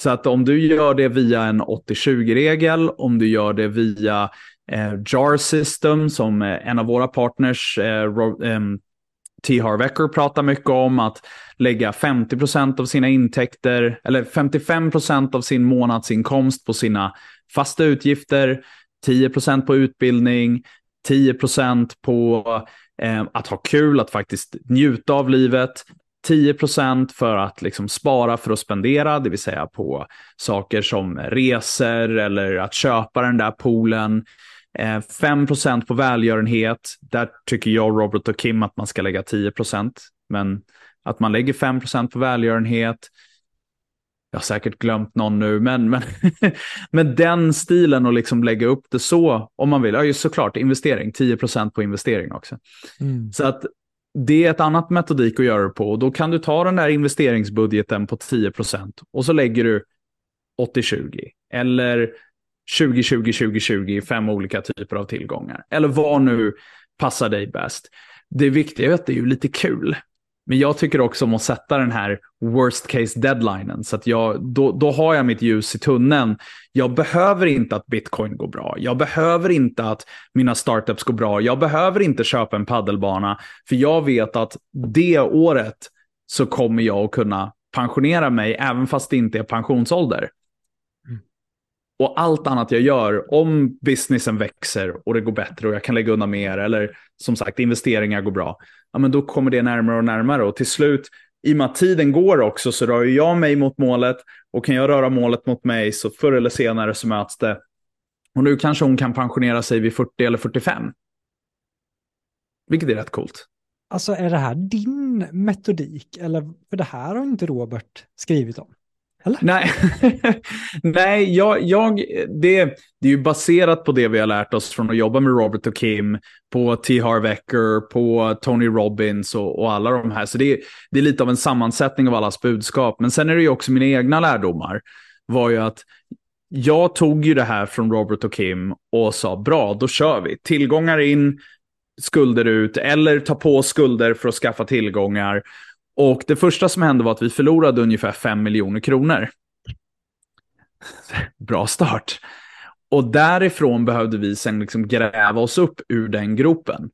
Så att om du gör det via en 80-20-regel, om du gör det via Eh, JAR System som eh, en av våra partners, eh, ehm, T. Harvecker pratar mycket om att lägga 50% av sina intäkter, eller 55% av sin månadsinkomst på sina fasta utgifter, 10% på utbildning, 10% på eh, att ha kul, att faktiskt njuta av livet, 10% för att liksom spara för att spendera, det vill säga på saker som resor eller att köpa den där poolen. 5 eh, på välgörenhet, där tycker jag, Robert och Kim att man ska lägga 10% men att man lägger 5% på välgörenhet, jag har säkert glömt någon nu, men, men <laughs> med den stilen och liksom lägga upp det så, om man vill. Ja, just såklart, investering, 10% på investering också. Mm. Så att det är ett annat metodik att göra det på och då kan du ta den där investeringsbudgeten på 10% och så lägger du 80-20 eller 20-20-20-20 i fem olika typer av tillgångar. Eller vad nu passar dig bäst. Det viktiga är att det är ju lite kul. Men jag tycker också om att sätta den här worst case deadlinen. Så att jag, då, då har jag mitt ljus i tunneln. Jag behöver inte att bitcoin går bra. Jag behöver inte att mina startups går bra. Jag behöver inte köpa en paddelbana. För jag vet att det året så kommer jag att kunna pensionera mig även fast det inte är pensionsålder. Och allt annat jag gör, om businessen växer och det går bättre och jag kan lägga undan mer eller som sagt investeringar går bra, ja, men då kommer det närmare och närmare. Och till slut, i och med att tiden går också, så rör jag mig mot målet. Och kan jag röra målet mot mig, så förr eller senare så möts det. Och nu kanske hon kan pensionera sig vid 40 eller 45. Vilket är rätt coolt. Alltså är det här din metodik? Eller, för det här har inte Robert skrivit om. Eller? Nej, <laughs> Nej jag, jag, det, det är ju baserat på det vi har lärt oss från att jobba med Robert och Kim, på T. Harv Eker, på Tony Robbins och, och alla de här. Så det är, det är lite av en sammansättning av allas budskap. Men sen är det ju också mina egna lärdomar. var ju att jag tog ju det här från Robert och Kim och sa bra, då kör vi. Tillgångar in, skulder ut eller ta på skulder för att skaffa tillgångar. Och det första som hände var att vi förlorade ungefär 5 miljoner kronor. <laughs> Bra start. Och därifrån behövde vi sen liksom gräva oss upp ur den gropen.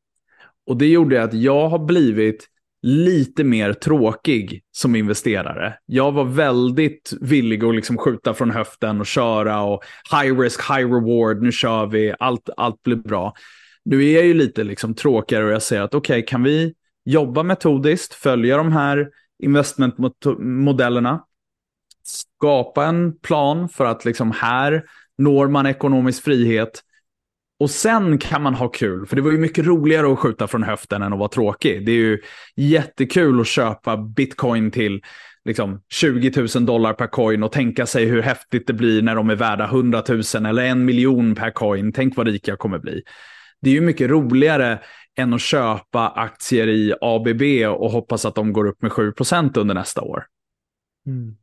Och det gjorde att jag har blivit lite mer tråkig som investerare. Jag var väldigt villig att liksom skjuta från höften och köra och high risk, high reward, nu kör vi, allt, allt blir bra. Nu är jag ju lite liksom tråkigare och jag säger att okej, okay, kan vi jobba metodiskt, följa de här investmentmodellerna, skapa en plan för att liksom här når man ekonomisk frihet och sen kan man ha kul, för det var ju mycket roligare att skjuta från höften än att vara tråkig. Det är ju jättekul att köpa bitcoin till liksom 20 000 dollar per coin och tänka sig hur häftigt det blir när de är värda 100 000 eller en miljon per coin. Tänk vad rik jag kommer bli. Det är ju mycket roligare än att köpa aktier i ABB och hoppas att de går upp med 7% under nästa år. Mm.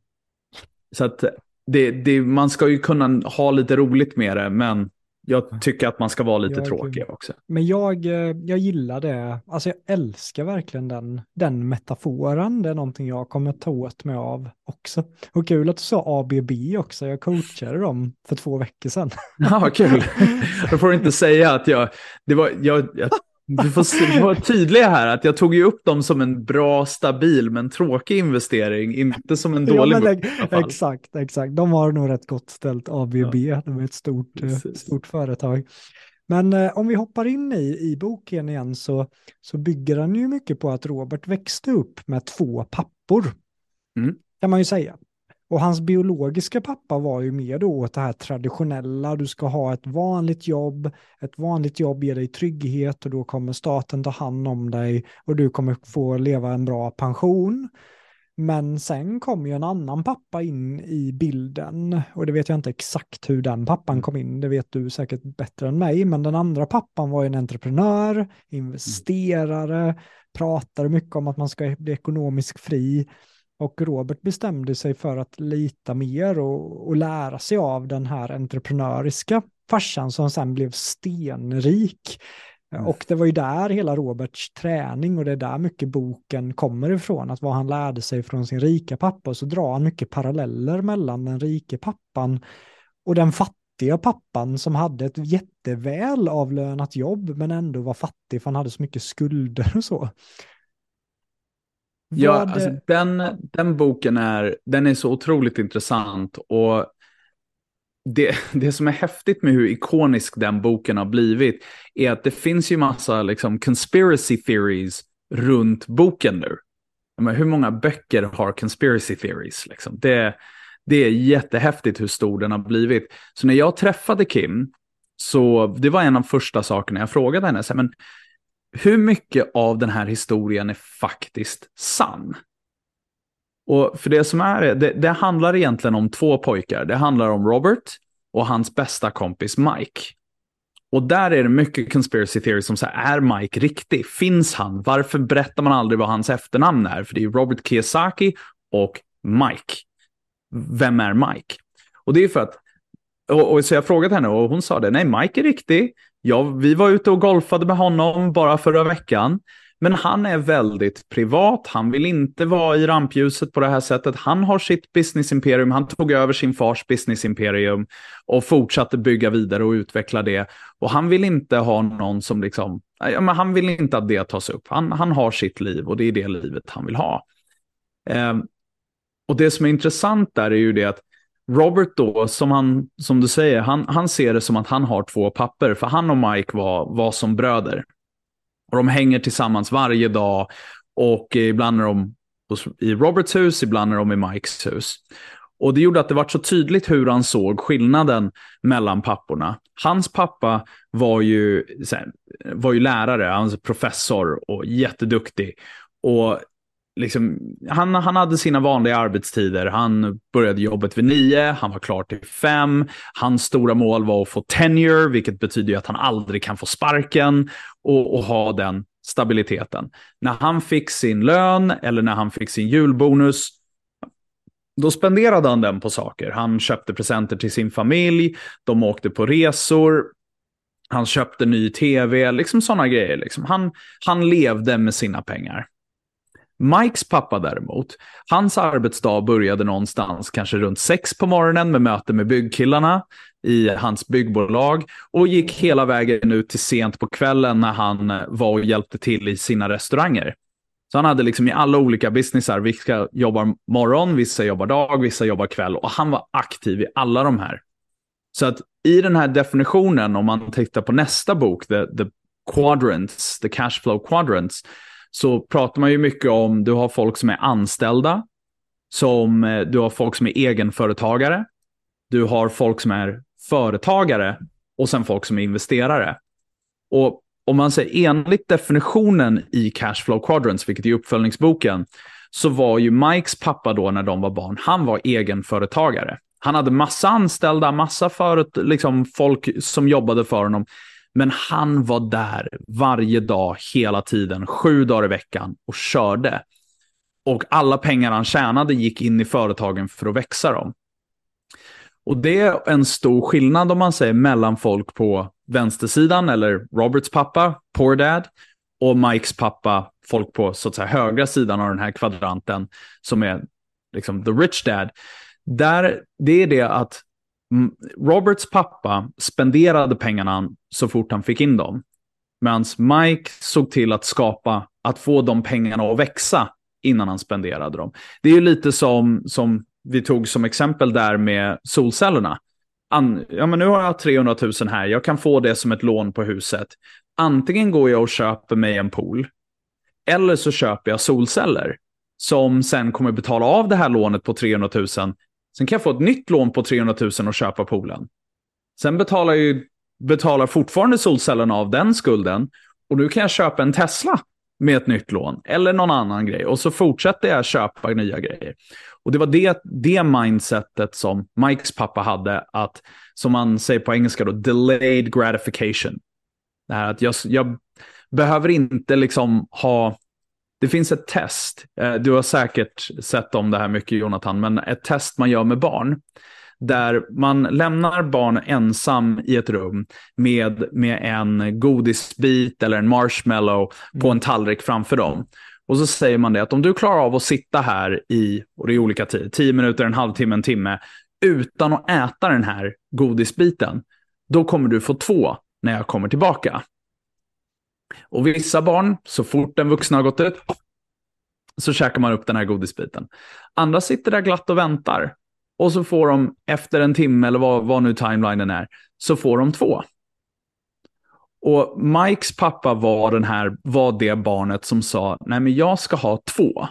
Så att det, det, man ska ju kunna ha lite roligt med det, men jag tycker att man ska vara lite jag, tråkig också. Men jag, eh, jag gillar det. Alltså jag älskar verkligen den, den metaforen. Det är någonting jag kommer ta åt mig av också. Och kul att du sa ABB också. Jag coachade dem för två veckor sedan. Ja, kul. <laughs> Då får du inte säga att jag... Det var, jag, jag du får vara tydlig här, att jag tog ju upp dem som en bra, stabil men tråkig investering, inte som en <laughs> dålig. Ja, det, exakt, exakt. De har nog rätt gott ställt, ABB, ja. de är ett stort, eh, stort företag. Men eh, om vi hoppar in i, i boken igen så, så bygger den ju mycket på att Robert växte upp med två pappor. Mm. Kan man ju säga. Och hans biologiska pappa var ju mer då åt det här traditionella, du ska ha ett vanligt jobb, ett vanligt jobb ger dig trygghet och då kommer staten ta hand om dig och du kommer få leva en bra pension. Men sen kom ju en annan pappa in i bilden och det vet jag inte exakt hur den pappan kom in, det vet du säkert bättre än mig, men den andra pappan var ju en entreprenör, investerare, pratade mycket om att man ska bli ekonomiskt fri och Robert bestämde sig för att lita mer och, och lära sig av den här entreprenöriska farsan som sen blev stenrik. Mm. Och det var ju där hela Roberts träning och det är där mycket boken kommer ifrån, att vad han lärde sig från sin rika pappa. Och så drar han mycket paralleller mellan den rike pappan och den fattiga pappan som hade ett jätteväl avlönat jobb men ändå var fattig för han hade så mycket skulder och så. Ja, alltså, den, den boken är, den är så otroligt intressant. Och det, <laughs> det som är häftigt med hur ikonisk den boken har blivit är att det finns ju massa liksom, conspiracy theories runt boken nu. Men hur många böcker har conspiracy theories? Liksom? Det, det är jättehäftigt hur stor den har blivit. Så när jag träffade Kim, så det var en av första sakerna jag frågade henne. Så, men hur mycket av den här historien är faktiskt sann? Och för det som är det, det handlar egentligen om två pojkar. Det handlar om Robert och hans bästa kompis Mike. Och där är det mycket conspiracy theory som säger, är Mike riktig? Finns han? Varför berättar man aldrig vad hans efternamn är? För det är Robert Kiyosaki och Mike. Vem är Mike? Och det är för att, och, och så jag frågade henne och hon sa det, nej Mike är riktig. Ja, vi var ute och golfade med honom bara förra veckan. Men han är väldigt privat. Han vill inte vara i rampljuset på det här sättet. Han har sitt businessimperium. Han tog över sin fars businessimperium och fortsatte bygga vidare och utveckla det. Och han vill inte ha någon som liksom, ja, men han vill inte att det tas upp. Han, han har sitt liv och det är det livet han vill ha. Eh, och det som är intressant där är ju det att Robert då, som, han, som du säger, han, han ser det som att han har två papper. För han och Mike var, var som bröder. Och de hänger tillsammans varje dag. Och ibland är de i Roberts hus, ibland är de i Mikes hus. Och det gjorde att det var så tydligt hur han såg skillnaden mellan papporna. Hans pappa var ju, var ju lärare, han var professor och jätteduktig. Och liksom, han, han hade sina vanliga arbetstider. Han började jobbet vid nio, han var klar till fem. Hans stora mål var att få tenure, vilket betyder att han aldrig kan få sparken och, och ha den stabiliteten. När han fick sin lön eller när han fick sin julbonus, då spenderade han den på saker. Han köpte presenter till sin familj, de åkte på resor, han köpte ny tv, liksom sådana grejer. Liksom. Han, han levde med sina pengar. Mikes pappa däremot, hans arbetsdag började någonstans kanske runt sex på morgonen med möte med byggkillarna i hans byggbolag och gick hela vägen ut till sent på kvällen när han eh, var och hjälpte till i sina restauranger. Så han hade liksom i alla olika businessar, vissa jobbar morgon, vissa jobbar dag, vissa jobbar kväll och han var aktiv i alla de här. Så att i den här definitionen, om man tittar på nästa bok, The, the Quadrants, The Cashflow Quadrants, så pratar man ju mycket om, du har folk som är anställda, som, eh, du har folk som är egenföretagare, du har folk som är företagare och sen folk som är investerare. Och om man säger enligt definitionen i Cashflow Quadrants, vilket är uppföljningsboken, så var ju Mikes pappa då när de var barn, han var egenföretagare. Han hade massa anställda, massa förut, liksom folk som jobbade för honom. Men han var där varje dag, hela tiden, sju dagar i veckan och körde. Och alla pengar han tjänade gick in i företagen för att växa dem. Och det är en stor skillnad om man säger mellan folk på vänstersidan eller Roberts pappa, Poor Dad, och Mikes pappa, folk på så att säga högra sidan av den här kvadranten som är liksom the rich dad. Där, det är det att Mm, Roberts pappa spenderade pengarna så fort han fick in dem. Medan Mike såg till att skapa, att få de pengarna att växa innan han spenderade dem. Det är ju lite som, som vi tog som exempel där med solcellerna. An, ja, men nu har jag 300 000 här, jag kan få det som ett lån på huset. Antingen går jag och köper mig en pool, eller så köper jag solceller som sen kommer betala av det här lånet på 300 000 Sen kan jag få ett nytt lån på 300 000 och köpa poolen. Sen betalar ju betalar fortfarande solcellerna av den skulden och nu kan jag köpa en Tesla med ett nytt lån eller någon annan grej och så fortsätter jag köpa nya grejer. Och det var det, det mindsetet som Mikes pappa hade, att som man säger på engelska då, delayed gratification. Det här att jag, jag behöver inte liksom ha det finns ett test, eh, du har säkert sett om det här mycket Jonathan, men ett test man gör med barn. Där man lämnar barn ensam i ett rum med, med en godisbit eller en marshmallow på mm. en tallrik framför dem. Och så säger man det att om du klarar av att sitta här i, och det är olika tid, tio minuter, en halvtimme, en timme, utan att äta den här godisbiten, då kommer du få två när jag kommer tillbaka. Och vissa barn, så fort den vuxna har gått ut, så käkar man upp den här godisbiten. Andra sitter där glatt och väntar. Och så får de efter en timme eller vad, vad nu timelinen är, så får de två. Och Mikes pappa var, den här, var det barnet som sa, nej men jag ska ha två.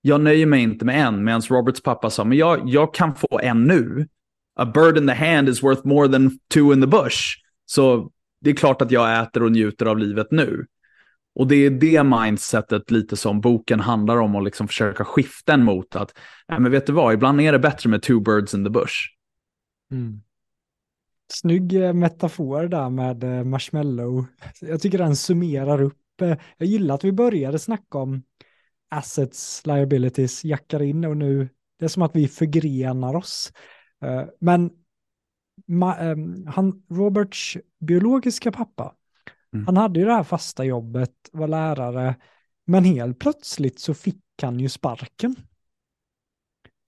Jag nöjer mig inte med en, medan Roberts pappa sa, men jag, jag kan få en nu. A bird in the hand is worth more than two in the bush. Så det är klart att jag äter och njuter av livet nu. Och det är det mindsetet lite som boken handlar om och liksom försöka skifta en mot att, ja, men vet du vad, ibland är det bättre med two birds in the bush. Mm. Snygg eh, metafor där med eh, marshmallow. Jag tycker den summerar upp. Eh, jag gillar att vi började snacka om assets, liabilities, jackar in och nu, det är som att vi förgrenar oss. Men Ehm, han, Roberts biologiska pappa, mm. han hade ju det här fasta jobbet, var lärare, men helt plötsligt så fick han ju sparken.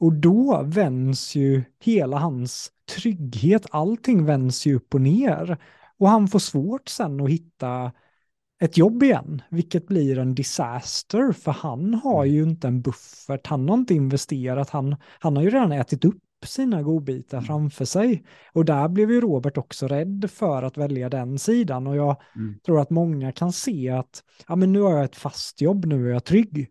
Och då vänds ju hela hans trygghet, allting vänds ju upp och ner. Och han får svårt sen att hitta ett jobb igen, vilket blir en disaster, för han har mm. ju inte en buffert, han har inte investerat, han, han har ju redan ätit upp sina godbitar mm. framför sig. Och där blev ju Robert också rädd för att välja den sidan. Och jag mm. tror att många kan se att ja, men nu har jag ett fast jobb, nu är jag trygg.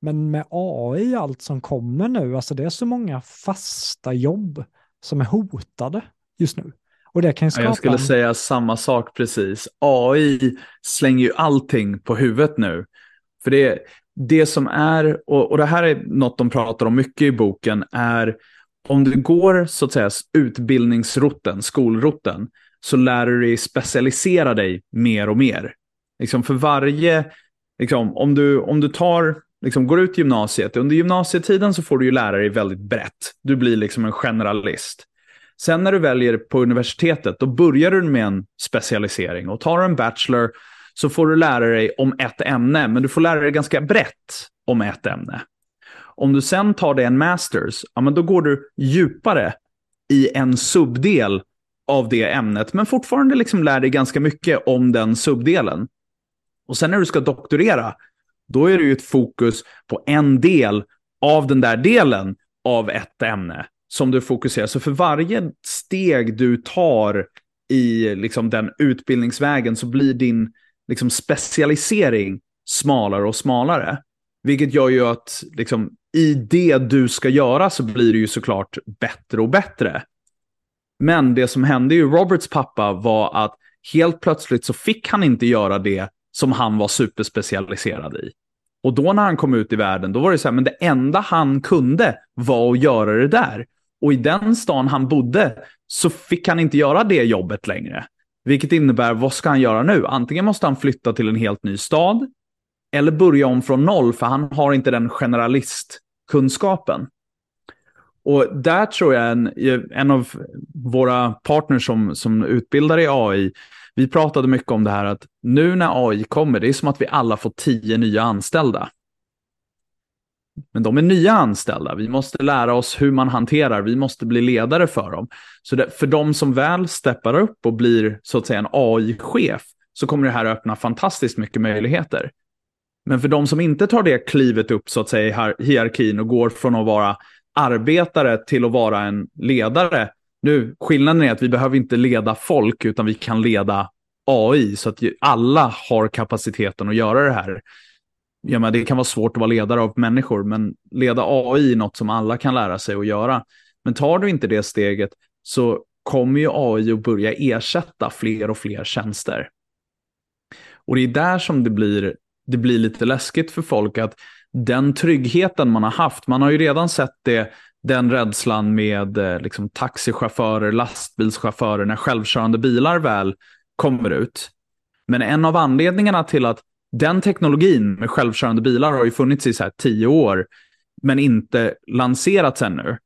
Men med AI, allt som kommer nu, alltså det är så många fasta jobb som är hotade just nu. Och det kan skapa Jag skulle säga samma sak precis. AI slänger ju allting på huvudet nu. För det, det som är, och, och det här är något de pratar om mycket i boken, är om du går så att säga utbildningsroten, skolroten, så lär du dig specialisera dig mer och mer. Liksom för varje, liksom, om, du, om du tar, liksom, går ut gymnasiet, under gymnasietiden så får du ju lära dig väldigt brett. Du blir liksom en generalist. Sen när du väljer på universitetet, då börjar du med en specialisering. Och tar du en bachelor så får du lära dig om ett ämne, men du får lära dig ganska brett om ett ämne. Om du sen tar dig en masters, ja, men då går du djupare i en subdel av det ämnet, men fortfarande liksom lär dig ganska mycket om den subdelen. Och sen när du ska doktorera, då är det ju ett fokus på en del av den där delen av ett ämne som du fokuserar. Så för varje steg du tar i liksom, den utbildningsvägen så blir din liksom, specialisering smalare och smalare. Vilket gör ju att liksom, i det du ska göra så blir det ju såklart bättre och bättre. Men det som hände ju Roberts pappa var att helt plötsligt så fick han inte göra det som han var superspecialiserad i. Och då när han kom ut i världen, då var det så här, men det enda han kunde var att göra det där. Och i den stan han bodde så fick han inte göra det jobbet längre. Vilket innebär, vad ska han göra nu? Antingen måste han flytta till en helt ny stad eller börja om från noll, för han har inte den generalist kunskapen. Och där tror jag en, en av våra partners som, som utbildar i AI, vi pratade mycket om det här att nu när AI kommer, det är som att vi alla får tio nya anställda. Men de är nya anställda. Vi måste lära oss hur man hanterar. Vi måste bli ledare för dem. Så det, för de som väl steppar upp och blir så att säga en AI-chef så kommer det här öppna fantastiskt mycket möjligheter. Men för de som inte tar det klivet upp så att säga i hierarkin och går från att vara arbetare till att vara en ledare. Nu, skillnaden är att vi behöver inte leda folk utan vi kan leda AI så att alla har kapaciteten att göra det här ja, men det kan vara svårt att vara ledare av människor, men leda AI är något som alla kan lära sig att göra. Men tar du inte det steget så kommer ju AI att börja ersätta fler och fler tjänster. Och det är där som det blir, det blir lite läskigt för folk att den tryggheten man har haft, man har ju redan sett det, den rädslan med eh, liksom, taxichaufförer, lastbilschaufförer, när självkörande bilar väl kommer ut. Men en av anledningarna till att den teknologin med självkörande bilar har ju funnits i så här tio år, men inte lanserats ännu.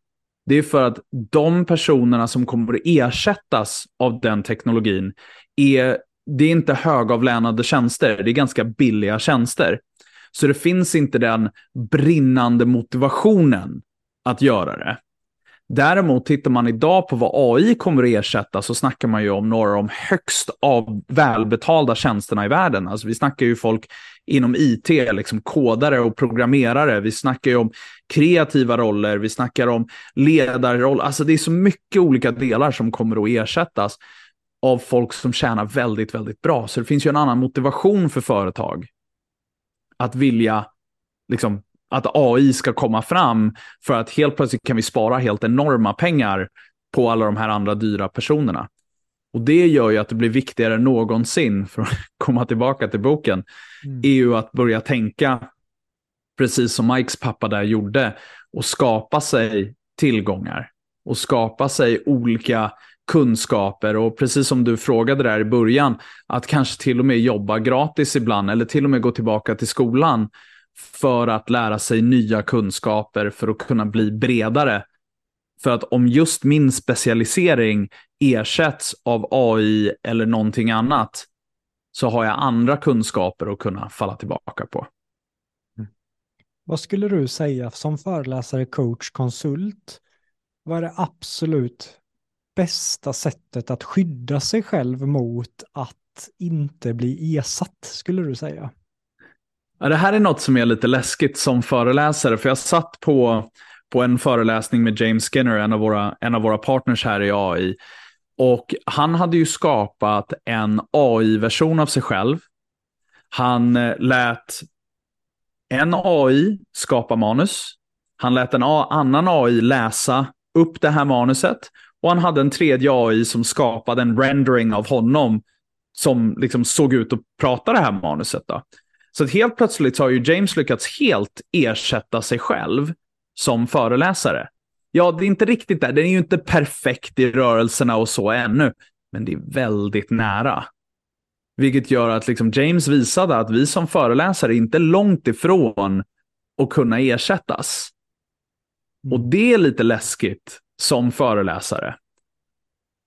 Det är för att de personerna som kommer att ersättas av den teknologin är, det är inte högavlönade tjänster, det är ganska billiga tjänster. Så det finns inte den brinnande motivationen att göra det. Däremot tittar man idag på vad AI kommer att ersätta så snackar man ju om några av de högst av välbetalda tjänsterna i världen. Alltså vi snackar ju folk inom IT, liksom kodare och programmerare. Vi snackar ju om kreativa roller, vi snackar om ledarroller. Alltså det är så mycket olika delar som kommer att ersättas av folk som tjänar väldigt, väldigt bra. Så det finns ju en annan motivation för företag att vilja liksom att AI ska komma fram för att helt plötsligt kan vi spara helt enorma pengar på alla de här andra dyra personerna. Och det gör ju att det blir viktigare än någonsin, för att <laughs> komma tillbaka till boken, mm. är ju att börja tänka, precis som Mikes pappa där gjorde, och skapa sig tillgångar och skapa sig olika kunskaper och precis som du frågade där i början, att kanske till och med jobba gratis ibland eller till och med gå tillbaka till skolan för att lära sig nya kunskaper för att kunna bli bredare. För att om just min specialisering ersätts av AI eller någonting annat så har jag andra kunskaper att kunna falla tillbaka på. Mm. Vad skulle du säga som föreläsare, coach, konsult? Vad är det absolut bästa sättet att skydda sig själv mot att inte bli ersatt, skulle du säga? Ja, det här är något som är lite läskigt som föreläsare, för jag satt på, på en föreläsning med James Skinner, en av, våra, en av våra partners här i AI. Och han hade ju skapat en AI-version av sig själv. Han eh, lät en AI skapa manus. Han lät en annan AI läsa upp det här manuset. Och han hade en tredje AI som skapade en rendering av honom som liksom såg ut att prata det här manuset. Då. Så helt plötsligt har ju James lyckats helt ersätta sig själv som föreläsare. Ja, det är inte riktigt där. Den är ju inte perfekt i rörelserna och så ännu, men det är väldigt nära. Vilket gör att liksom James visade att vi som föreläsare är inte långt ifrån att kunna ersättas. Mm. Och det är lite läskigt som föreläsare.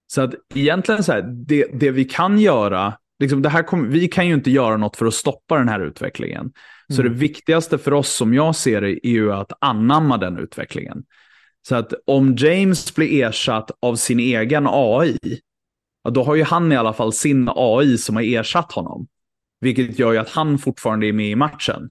Så att egentligen så här, det, det vi kan göra, liksom det här kom, vi kan ju inte göra något för att stoppa den här utvecklingen. Mm. Så det viktigaste för oss som jag ser det är ju att anamma den utvecklingen. Så att om James blir ersatt av sin egen AI, ja, då har ju han i alla fall sin AI som har ersatt honom. Vilket gör ju att han fortfarande är med i matchen.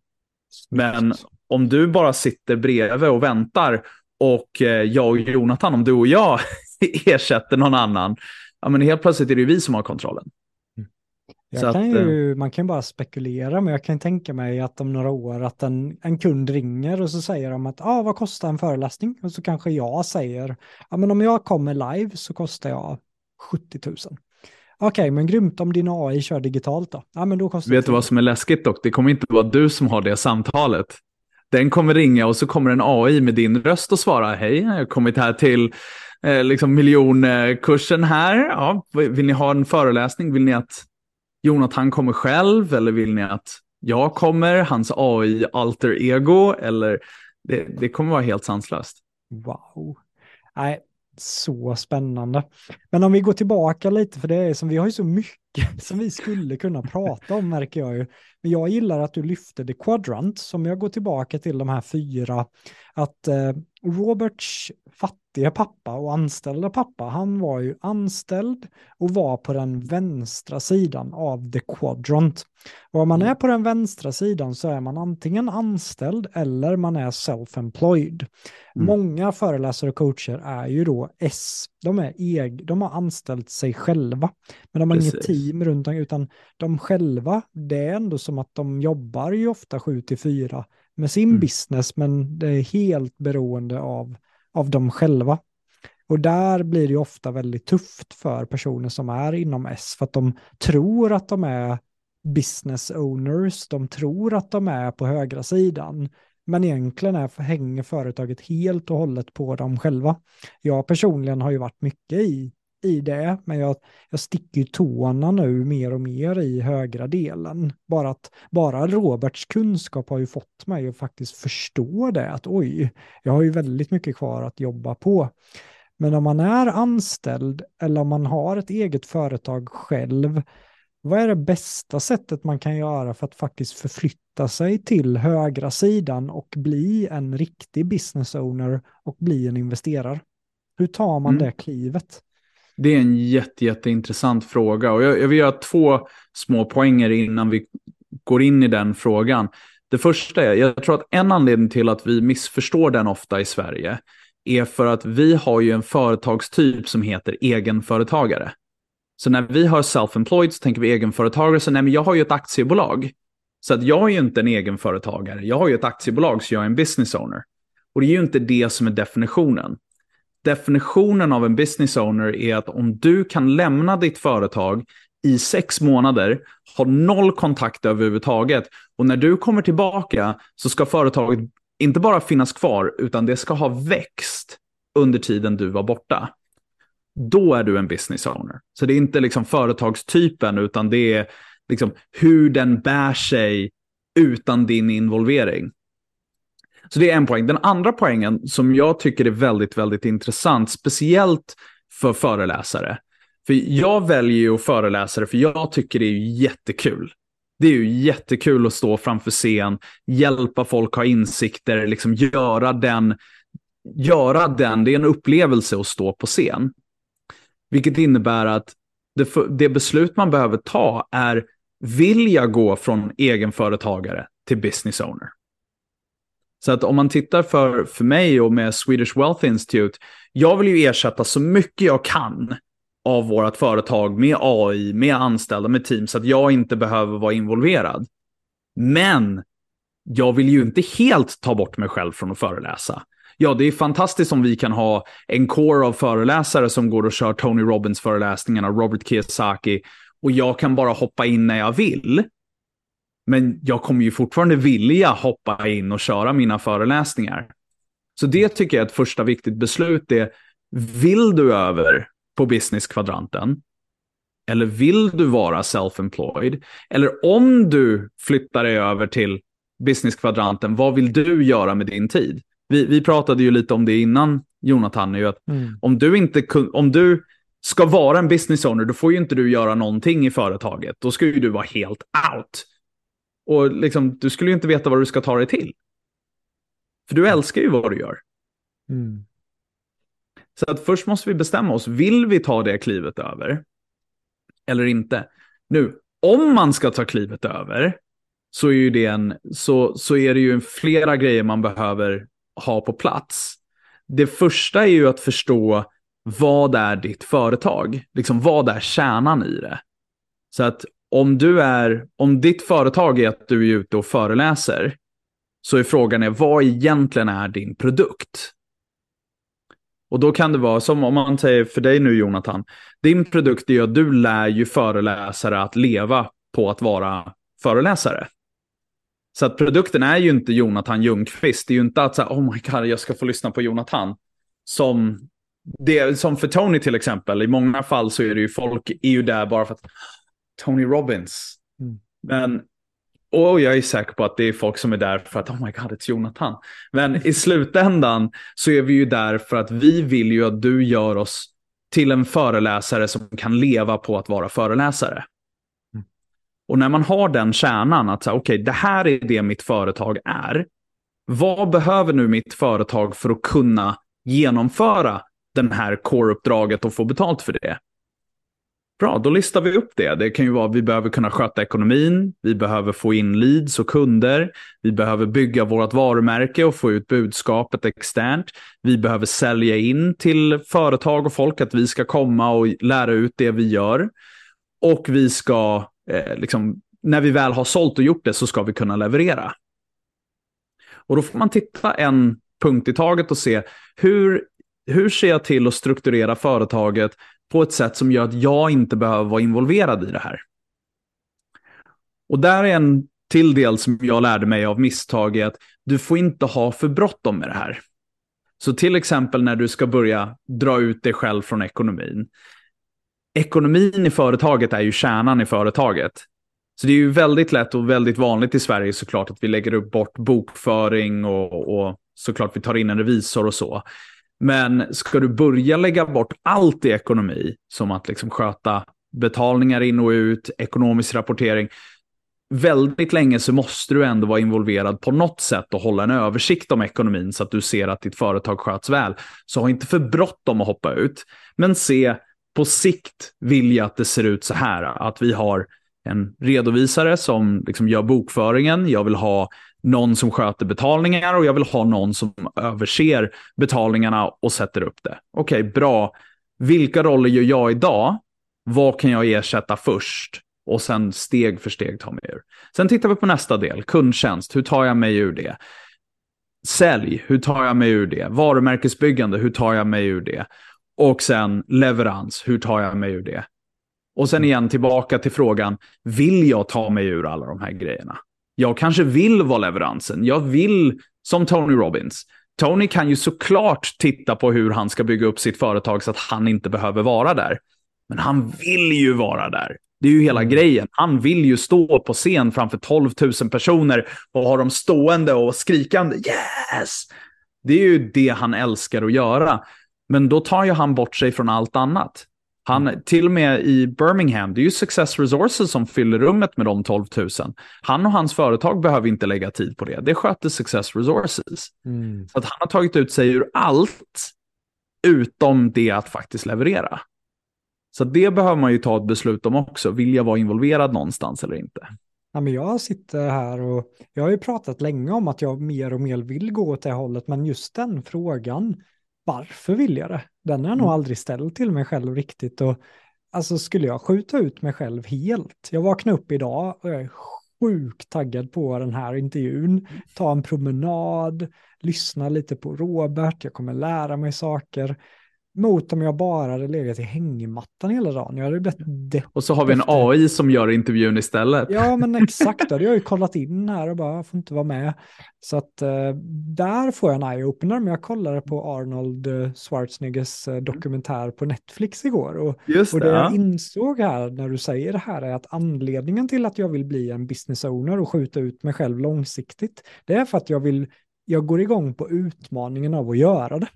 Men om du bara sitter bredvid och väntar och eh, jag och Jonathan, om du och jag <laughs> ersätter någon annan, ja men helt plötsligt är det ju vi som har kontrollen. Kan att, ju, eh, man kan bara spekulera, men jag kan tänka mig att om några år att en, en kund ringer och så säger de att ah, vad kostar en föreläsning? Och så kanske jag säger, ja men om jag kommer live så kostar jag 70 000. Okej, okay, men grymt om din AI kör digitalt då? Ja, men då kostar Vet du vad som är läskigt dock? Det kommer inte vara du som har det samtalet. Den kommer ringa och så kommer en AI med din röst och svara, hej, jag har kommit här till eh, liksom miljonkursen här. Ja, vill ni ha en föreläsning? Vill ni att Jonathan kommer själv eller vill ni att jag kommer, hans AI alter ego eller det, det kommer vara helt sanslöst. Wow. Nej, så spännande. Men om vi går tillbaka lite, för det är som vi har ju så mycket <laughs> som vi skulle kunna prata om märker jag ju. Men jag gillar att du lyfter The Quadrant, som jag går tillbaka till de här fyra, att eh, Roberts fattiga pappa och anställda pappa, han var ju anställd och var på den vänstra sidan av the quadrant. Och om man mm. är på den vänstra sidan så är man antingen anställd eller man är self-employed. Mm. Många föreläsare och coacher är ju då S, de, är eg, de har anställt sig själva. Men de har Precis. inget team runt om, utan de själva, det är ändå som att de jobbar ju ofta 7 till 4 med sin mm. business, men det är helt beroende av, av dem själva. Och där blir det ju ofta väldigt tufft för personer som är inom S, för att de tror att de är business owners, de tror att de är på högra sidan, men egentligen är, hänger företaget helt och hållet på dem själva. Jag personligen har ju varit mycket i i det, men jag, jag sticker tårna nu mer och mer i högra delen. Bara att bara Roberts kunskap har ju fått mig att faktiskt förstå det, att oj, jag har ju väldigt mycket kvar att jobba på. Men om man är anställd eller om man har ett eget företag själv, vad är det bästa sättet man kan göra för att faktiskt förflytta sig till högra sidan och bli en riktig business owner och bli en investerare? Hur tar man mm. det klivet? Det är en jätte, jätteintressant fråga och jag, jag vill göra två små poänger innan vi går in i den frågan. Det första är, jag tror att en anledning till att vi missförstår den ofta i Sverige är för att vi har ju en företagstyp som heter egenföretagare. Så när vi har self-employed så tänker vi egenföretagare, så nej men jag har ju ett aktiebolag. Så att jag är ju inte en egenföretagare, jag har ju ett aktiebolag så jag är en business owner. Och det är ju inte det som är definitionen definitionen av en business owner är att om du kan lämna ditt företag i sex månader, ha noll kontakt överhuvudtaget och när du kommer tillbaka så ska företaget inte bara finnas kvar utan det ska ha växt under tiden du var borta. Då är du en business owner. Så det är inte liksom företagstypen utan det är liksom hur den bär sig utan din involvering. Så det är en poäng. Den andra poängen som jag tycker är väldigt, väldigt intressant, speciellt för föreläsare. För jag väljer ju att föreläsa för jag tycker det är jättekul. Det är ju jättekul att stå framför scen, hjälpa folk ha insikter, liksom göra den, göra den, det är en upplevelse att stå på scen. Vilket innebär att det, det beslut man behöver ta är, vill jag gå från egenföretagare till business owner? Så att om man tittar för, för mig och med Swedish Wealth Institute, jag vill ju ersätta så mycket jag kan av vårt företag med AI, med anställda, med team, så att jag inte behöver vara involverad. Men jag vill ju inte helt ta bort mig själv från att föreläsa. Ja, det är fantastiskt om vi kan ha en core av föreläsare som går och kör Tony Robbins föreläsningarna, Robert Kiyosaki, och jag kan bara hoppa in när jag vill. Men jag kommer ju fortfarande vilja hoppa in och köra mina föreläsningar. Så det tycker jag är ett första viktigt beslut. är Vill du över på businesskvadranten? Eller vill du vara self-employed? Eller om du flyttar dig över till businesskvadranten, vad vill du göra med din tid? Vi, vi pratade ju lite om det innan, Jonathan, ju att mm. om, du inte om du ska vara en business owner, då får ju inte du göra någonting i företaget. Då ska ju du vara helt out. Och liksom, du skulle ju inte veta vad du ska ta dig till. För du älskar ju vad du gör. Mm. Så att först måste vi bestämma oss, vill vi ta det klivet över? Eller inte? Nu, om man ska ta klivet över, så är, ju det en, så, så är det ju flera grejer man behöver ha på plats. Det första är ju att förstå vad är ditt företag? Liksom vad är kärnan i det? Så att om du är, om ditt företag är att du är ute och föreläser, så är frågan är vad egentligen är din produkt? Och då kan det vara som om man säger för dig nu Jonathan, din produkt är att du lär ju föreläsare att leva på att vara föreläsare. Så att produkten är ju inte Jonathan Ljungqvist. Det är ju inte att säga, oh my god, jag ska få lyssna på Jonathan. Som, det, som för Tony till exempel, i många fall så är det ju folk är ju där bara för att Tony Robbins. Mm. Men, och jag är säker på att det är folk som är där för att, oh my god, it's Jonathan. Men i slutändan så är vi ju där för att vi vill ju att du gör oss till en föreläsare som kan leva på att vara föreläsare. Och när man har den kärnan, att okej, okay, det här är det mitt företag är. Vad behöver nu mitt företag för att kunna genomföra den här core-uppdraget och få betalt för det? Bra, då listar vi upp det. Det kan ju vara att vi behöver kunna sköta ekonomin, vi behöver få in leads och kunder, vi behöver bygga vårt varumärke och få ut budskapet externt. Vi behöver sälja in till företag och folk att vi ska komma och lära ut det vi gör. Och vi ska eh, liksom, när vi väl har sålt och gjort det så ska vi kunna leverera. Och då får man titta en punkt i taget och se hur, hur ser jag till att strukturera företaget på ett sätt som gör att jag inte behöver vara involverad i det här. Och där är en till del som jag lärde mig av misstag är att du får inte ha för bråttom med det här. Så till exempel när du ska börja dra ut dig själv från ekonomin ekonomin i företaget är ju kärnan i företaget. Så det är ju väldigt lätt och väldigt vanligt i Sverige såklart att vi lägger upp bort bokföring och, och såklart vi tar in en revisor och så. Men ska du börja lägga bort allt i ekonomi, som att liksom sköta betalningar in och ut, ekonomisk rapportering, väldigt länge så måste du ändå vara involverad på något sätt och hålla en översikt om ekonomin så att du ser att ditt företag sköts väl. Så ha inte för bråttom att hoppa ut, men se på sikt vill jag att det ser ut så här, att vi har en redovisare som liksom gör bokföringen, jag vill ha någon som sköter betalningar och jag vill ha någon som överser betalningarna och sätter upp det. Okej, okay, bra. Vilka roller gör jag idag? Vad kan jag ersätta först? Och sen steg för steg ta mig ur. Sen tittar vi på nästa del, kundtjänst. Hur tar jag mig ur det? Sälj, hur tar jag mig ur det? Varumärkesbyggande, hur tar jag mig ur det? Och sen leverans, hur tar jag mig ur det? Och sen igen tillbaka till frågan, vill jag ta mig ur alla de här grejerna? Jag kanske vill vara leveransen. Jag vill, som Tony Robbins, Tony kan ju såklart titta på hur han ska bygga upp sitt företag så att han inte behöver vara där. Men han vill ju vara där. Det är ju hela mm. grejen. Han vill ju stå på scen framför 12 000 personer och ha dem stående och skrikande yes! Det är ju det han älskar att göra. Men då tar ju han bort sig från allt annat. Han, mm. till och med i Birmingham, det är ju Success Resources som fyller rummet med de 12 000. Han och hans företag behöver inte lägga tid på det. Det sköter Success Resources. Mm. Så att han har tagit ut sig ur allt utom det att faktiskt leverera. Så det behöver man ju ta ett beslut om också. Vill jag vara involverad någonstans eller inte? Ja, men jag sitter här och jag har ju pratat länge om att jag mer och mer vill gå åt det hållet, men just den frågan varför vill jag det? Den har jag mm. nog aldrig ställt till mig själv riktigt. Och, alltså skulle jag skjuta ut mig själv helt? Jag vaknade upp idag och jag är sjukt taggad på den här intervjun. Ta en promenad, lyssna lite på Robert, jag kommer lära mig saker. Mot om jag bara hade legat i hängmattan hela dagen. Jag hade blivit Och så har vi en AI som gör intervjun istället. Ja, men exakt. Det har jag ju kollat in här och bara, jag får inte vara med. Så att eh, där får jag en eye-opener. Men jag kollade på Arnold eh, Schwarzeneggers eh, dokumentär på Netflix igår. Och, Just och det. det ja. jag insåg här när du säger det här är att anledningen till att jag vill bli en business owner och skjuta ut mig själv långsiktigt, det är för att jag vill, jag går igång på utmaningen av att göra det.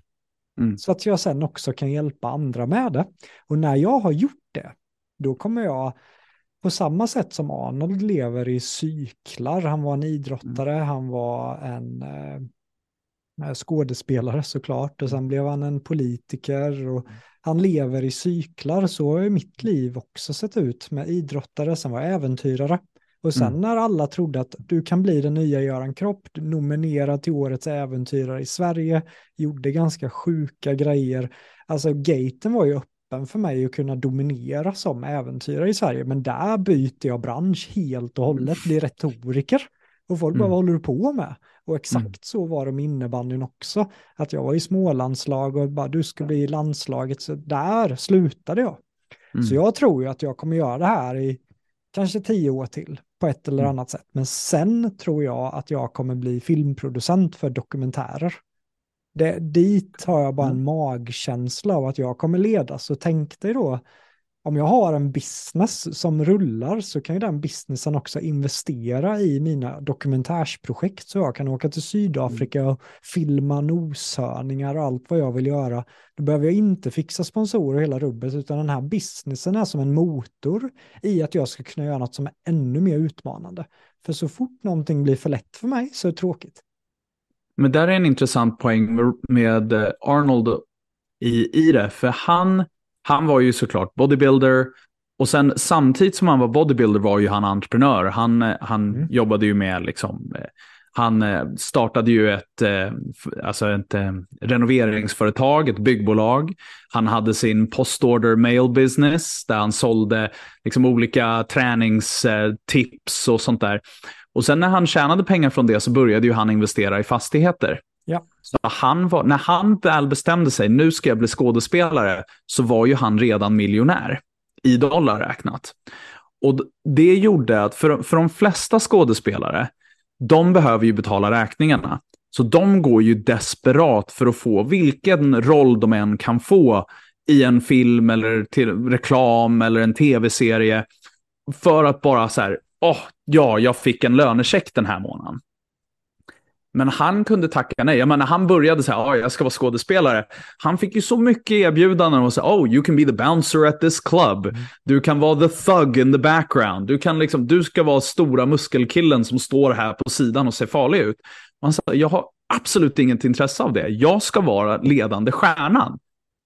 Mm. Så att jag sen också kan hjälpa andra med det. Och när jag har gjort det, då kommer jag på samma sätt som Arnold lever i cyklar. Han var en idrottare, han var en eh, skådespelare såklart och sen blev han en politiker och han lever i cyklar. Så har ju mitt liv också sett ut med idrottare, sen var jag äventyrare. Och sen Mm. när alla trodde att du kan bli den nya Göran Kropp, nominerad till årets äventyrare i Sverige, gjorde ganska sjuka grejer. Alltså gaten var ju öppen för mig att kunna dominera som äventyrare i Sverige, men där byter jag bransch helt och hållet, blir retoriker. Och folk bara, Mm. vad håller du på med? Och exakt Mm. så var det med innebandyn också. Att jag var i smålandslag och bara, du ska bli i landslaget, så där slutade jag. Mm. Så jag tror ju att jag kommer göra det här i kanske tio år till på ett eller Mm. annat sätt. Men sen tror jag att jag kommer bli filmproducent för dokumentärer. Det, dit har jag bara en Mm. magkänsla av att jag kommer leda. Så tänk dig då, om jag har en business som rullar så kan ju den businessen också investera i mina dokumentärsprojekt så jag kan åka till Sydafrika och filma noshörningar och allt vad jag vill göra. Då behöver jag inte fixa sponsorer och hela rubbet utan den här businessen är som en motor i att jag ska kunna göra något som är ännu mer utmanande. För så fort någonting blir för lätt för mig så är det tråkigt. Men där är en intressant poäng med, Arnold i, i det, för han, han var ju såklart bodybuilder och sen samtidigt som han var bodybuilder var ju han entreprenör. Han, eh, han Mm. jobbade ju med liksom, eh, han eh, startade ju ett, alltså ett renoveringsföretag, ett byggbolag. Han hade sin postorder mail business där han sålde liksom olika träningstips och sånt där. Och sen när han tjänade pengar från det så började ju han investera i fastigheter. Ja. Så han var, när han väl bestämde sig, nu ska jag bli skådespelare, så var ju han redan miljonär i dollar räknat. Och det gjorde att för, för de flesta skådespelare, de behöver ju betala räkningarna. Så de går ju desperat för att få vilken roll de än kan få i en film eller till reklam eller en tv-serie. För att bara så här, åh, ja, jag fick en lönecheck den här månaden. Men han kunde tacka nej. Jag menar, han började säga att jag ska vara skådespelare. Han fick ju så mycket erbjudanden och sa oh, you can be the bouncer at this club. Du kan vara the thug in the background. Du, kan liksom, du ska vara stora muskelkillen som står här på sidan och ser farlig ut. Och han sa, jag har absolut inget intresse av det. Jag ska vara ledande stjärnan.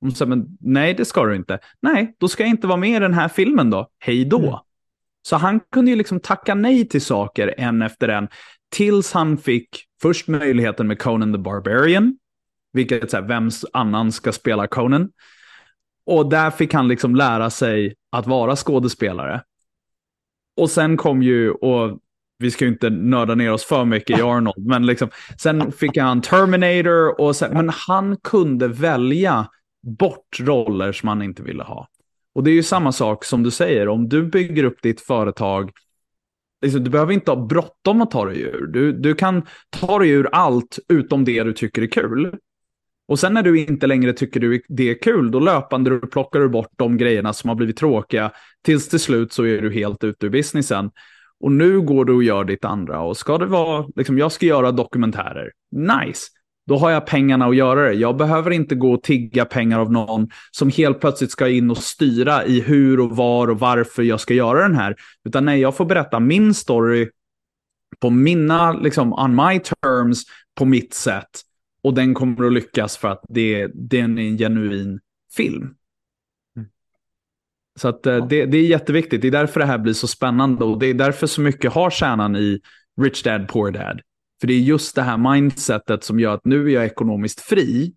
Och sa, men nej, det ska du inte. Nej, då ska jag inte vara med i den här filmen då. Hej då. Mm. Så han kunde ju liksom tacka nej till saker en efter en. Tills han fick först möjligheten med Conan the Barbarian. Vilket så här, vem annan ska spela Conan? Och där fick han liksom lära sig att vara skådespelare. Och sen kom ju, och vi ska ju inte nörda ner oss för mycket i <laughs> Arnold, men liksom, sen fick han Terminator, och sen, men han kunde välja bort roller som han inte ville ha. Och det är ju samma sak som du säger, om du bygger upp ditt företag, liksom, du behöver inte ha bråttom att ta dig ur. Du, du kan ta dig ur allt utom det du tycker är kul. Och sen när du inte längre tycker du det är kul, då löpande du plockar du bort de grejerna som har blivit tråkiga, tills till slut så är du helt ute ur businessen. Och nu går du och gör ditt andra. Och ska det vara, liksom, jag ska göra dokumentärer. Nice. Då har jag pengarna att göra det. Jag behöver inte gå och tigga pengar av någon som helt plötsligt ska in och styra i hur och var och varför jag ska göra den här. Utan nej, jag får berätta min story på mina, liksom, on my terms, på mitt sätt. Och den kommer att lyckas för att det, det är en genuin film. Så att, eh, det, det är jätteviktigt. Det är därför det här blir så spännande och det är därför så mycket har kärnan i Rich Dad Poor Dad. För det är just det här mindsetet som gör att nu är jag ekonomiskt fri.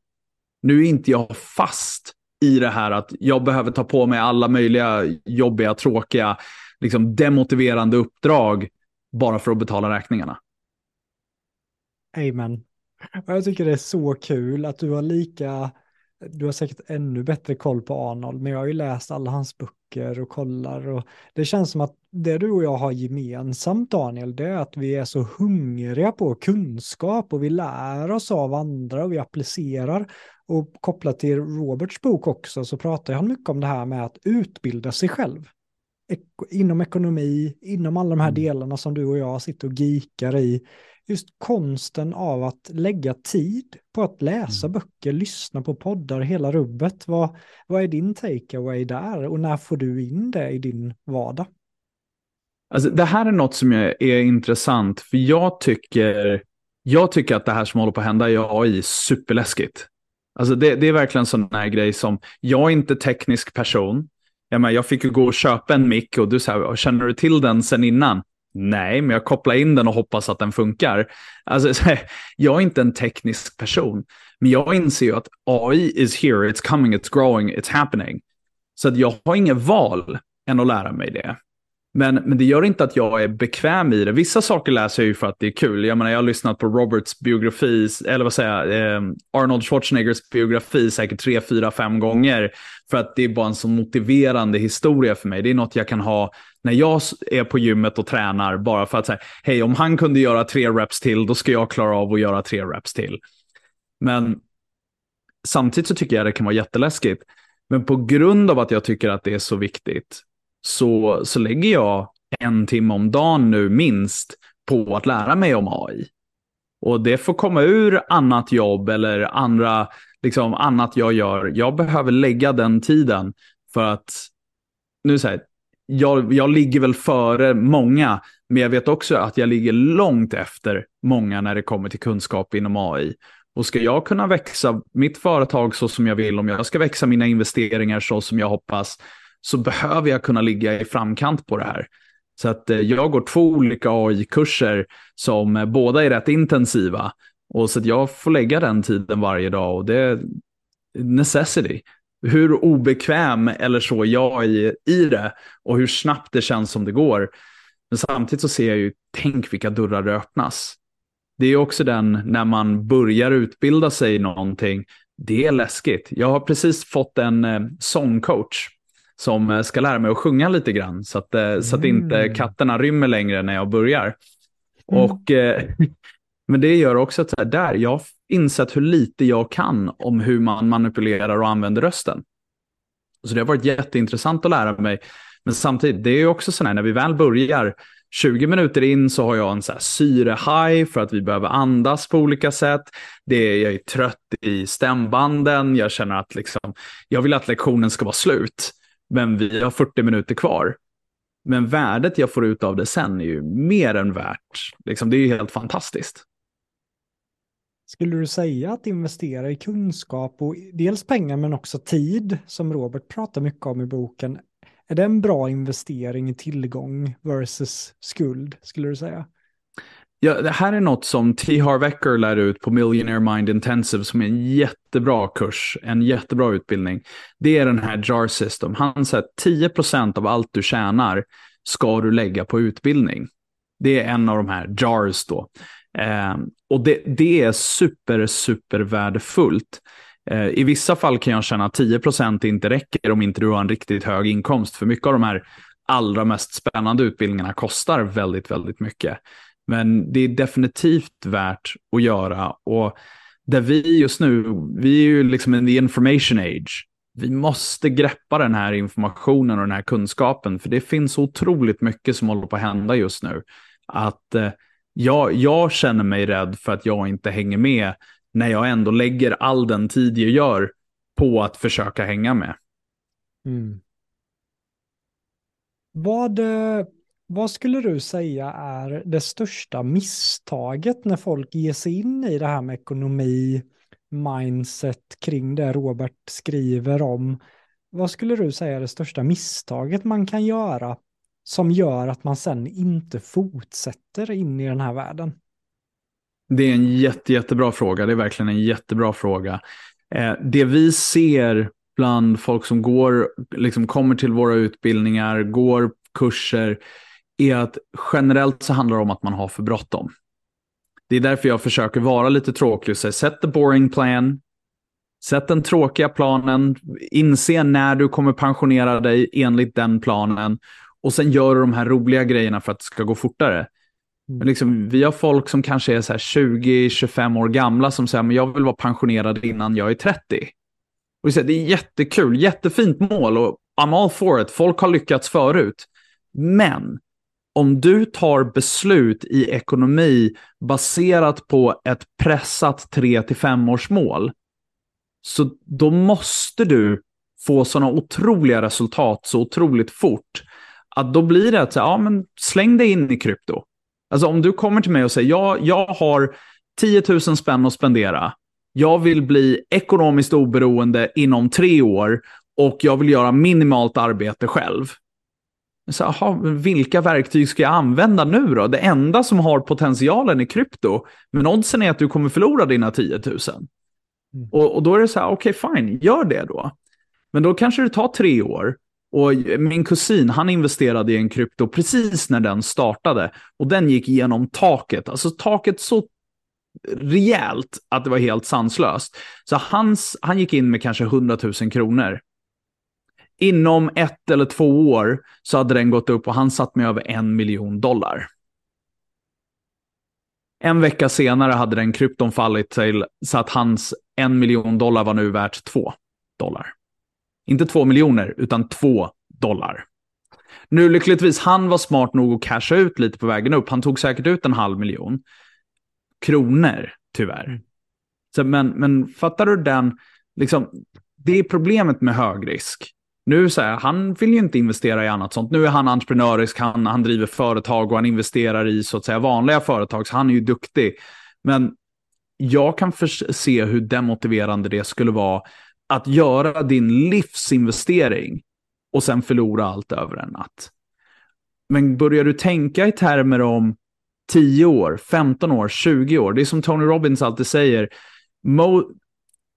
Nu är inte jag fast i det här att jag behöver ta på mig alla möjliga jobbiga, tråkiga, liksom demotiverande uppdrag bara för att betala räkningarna. Amen. Jag tycker det är så kul att du har lika du har säkert ännu bättre koll på Arnold, men jag har ju läst alla hans böcker och kollar och det känns som att det du och jag har gemensamt Daniel, det är att vi är så hungriga på kunskap och vi lär oss av andra och vi applicerar. Och kopplat till Roberts bok också så pratar han mycket om det här med att utbilda sig själv. Ek inom ekonomi, inom alla de här mm. delarna som du och jag sitter och gikar i just konsten av att lägga tid på att läsa mm. böcker, lyssna på poddar, hela rubbet. Vad, vad är din takeaway där och när får du in det i din vardag? Alltså, det här är något som är, är intressant, för jag tycker, jag tycker att det här som håller på att hända i AI är superläskigt. Alltså det, det är verkligen en sån här grej som, jag är inte teknisk person. Jag, menar, jag fick ju gå och köpa en mick och du säger, känner du till den sen innan? Nej, men jag kopplar in den och hoppas att den funkar. Alltså, jag är inte en teknisk person, men jag inser ju att AI is here, it's coming, it's growing, it's happening. Så att jag har inget val än att lära mig det. Men, men det gör inte att jag är bekväm i det. Vissa saker läser jag ju för att det är kul. Jag menar, jag har lyssnat på Roberts biografi, eller vad säger jag, eh, Arnold Schwarzeneggers biografi säkert tre, fyra, fem gånger. För att det är bara en så motiverande historia för mig. Det är något jag kan ha när jag är på gymmet och tränar bara för att säga, hej, om han kunde göra tre reps till, då ska jag klara av att göra tre reps till. Men samtidigt så tycker jag det kan vara jätteläskigt. Men på grund av att jag tycker att det är så viktigt så, så lägger jag en timme om dagen nu minst på att lära mig om AI. Och det får komma ur annat jobb eller andra, liksom annat jag gör. Jag behöver lägga den tiden för att, nu säger jag, jag ligger väl före många, men jag vet också att jag ligger långt efter många när det kommer till kunskap inom AI. Och ska jag kunna växa mitt företag så som jag vill, om jag ska växa mina investeringar så som jag hoppas, så behöver jag kunna ligga i framkant på det här. Så att eh, jag går två olika AI-kurser som eh, båda är rätt intensiva. Och så att jag får lägga den tiden varje dag och det är necessity. Hur obekväm eller så jag är i det och hur snabbt det känns som det går. Men samtidigt så ser jag ju, tänk vilka dörrar det öppnas. Det är också den när man börjar utbilda sig i någonting, det är läskigt. Jag har precis fått en eh, sångcoach som eh, ska lära mig att sjunga lite grann så att, mm. så att inte mm. katterna rymmer längre när jag börjar. Mm. Och, eh, <laughs> men det gör också att så här, där, jag har insett hur lite jag kan om hur man manipulerar och använder rösten. Så det har varit jätteintressant att lära mig. Men samtidigt, det är också så här när vi väl börjar, 20 minuter in så har jag en så här syrehaj för att vi behöver andas på olika sätt. Det är, jag är trött i stämbanden, jag känner att liksom, jag vill att lektionen ska vara slut men vi har 40 minuter kvar. Men värdet jag får ut av det sen är ju mer än värt. Liksom, det är ju helt fantastiskt. Skulle du säga att investera i kunskap och dels pengar men också tid, som Robert pratar mycket om i boken, är det en bra investering i tillgång versus skuld, skulle du säga? Ja, det här är något som T. Harvecker lär ut på Millionaire Mind Intensive som är en jättebra kurs, en jättebra utbildning. Det är den här JAR System. Han säger att 10% av allt du tjänar ska du lägga på utbildning. Det är en av de här JARS då. Eh, och det, det är super, super värdefullt. Eh, I vissa fall kan jag känna att 10% inte räcker om inte du har en riktigt hög inkomst. För mycket av de här allra mest spännande utbildningarna kostar väldigt, väldigt mycket. Men det är definitivt värt att göra. Och där vi just nu, vi är ju liksom in the information age. Vi måste greppa den här informationen och den här kunskapen, för det finns otroligt mycket som håller på att hända just nu. Att eh, jag, jag känner mig rädd för att jag inte hänger med när jag ändå lägger all den tid jag gör på att försöka hänga med. Mm. Vad, eh, vad skulle du säga är det största misstaget när folk ger sig in i det här med ekonomi, mindset kring det Robert skriver om? Vad skulle du säga är det största misstaget man kan göra som gör att man sen inte fortsätter in i den här världen? Det är en jätte, jättebra fråga. Det är verkligen en jättebra fråga. Eh, det vi ser bland folk som går, liksom kommer till våra utbildningar, går kurser, är att generellt så handlar det om att man har för bråttom. Det är därför jag försöker vara lite tråkig och säga set the boring plan, Sätt den tråkiga planen, inse när du kommer pensionera dig enligt den planen och sen gör du de här roliga grejerna för att det ska gå fortare. Mm. Men liksom, vi har folk som kanske är 20-25 år gamla som säger att jag vill vara pensionerad innan jag är 30. Och det är jättekul, jättefint mål och I'm all for it. Folk har lyckats förut. Men om du tar beslut i ekonomi baserat på ett pressat 3-5 års mål, så då måste du få sådana otroliga resultat så otroligt fort. Att då blir det att ja, men släng dig in i krypto. Alltså om du kommer till mig och säger ja, jag har 10 000 spänn att spendera. Jag vill bli ekonomiskt oberoende inom tre år och jag vill göra minimalt arbete själv. Så, aha, vilka verktyg ska jag använda nu då? Det enda som har potentialen är krypto, men oddsen är att du kommer förlora dina 10 000. Mm. Och, och, då är det så här, okej okay, fine, gör det då. Men då kanske det tar tre år. Och min kusin, han investerade i en krypto precis när den startade. Och den gick igenom taket, alltså taket så rejält att det var helt sanslöst. Så hans, han gick in med kanske 100 000 kronor. Inom ett eller två år så hade den gått upp och han satt med över en miljon dollar. En vecka senare hade den krypton fallit till så att hans en miljon dollar var nu värt två dollar. Inte två miljoner, utan två dollar. Nu lyckligtvis, han var smart nog att casha ut lite på vägen upp. Han tog säkert ut en halv miljon kronor, tyvärr. Så, men, men fattar du den, liksom, det är problemet med hög risk. Nu så här, han vill ju inte investera i annat sånt. Nu är han entreprenörisk, han, han driver företag och han investerar i så att säga vanliga företag, så han är ju duktig. Men jag kan se hur demotiverande det skulle vara att göra din livsinvestering och sen förlora allt över en natt. Men börjar du tänka i termer om 10 år, 15 år, 20 år, det är som Tony Robbins alltid säger,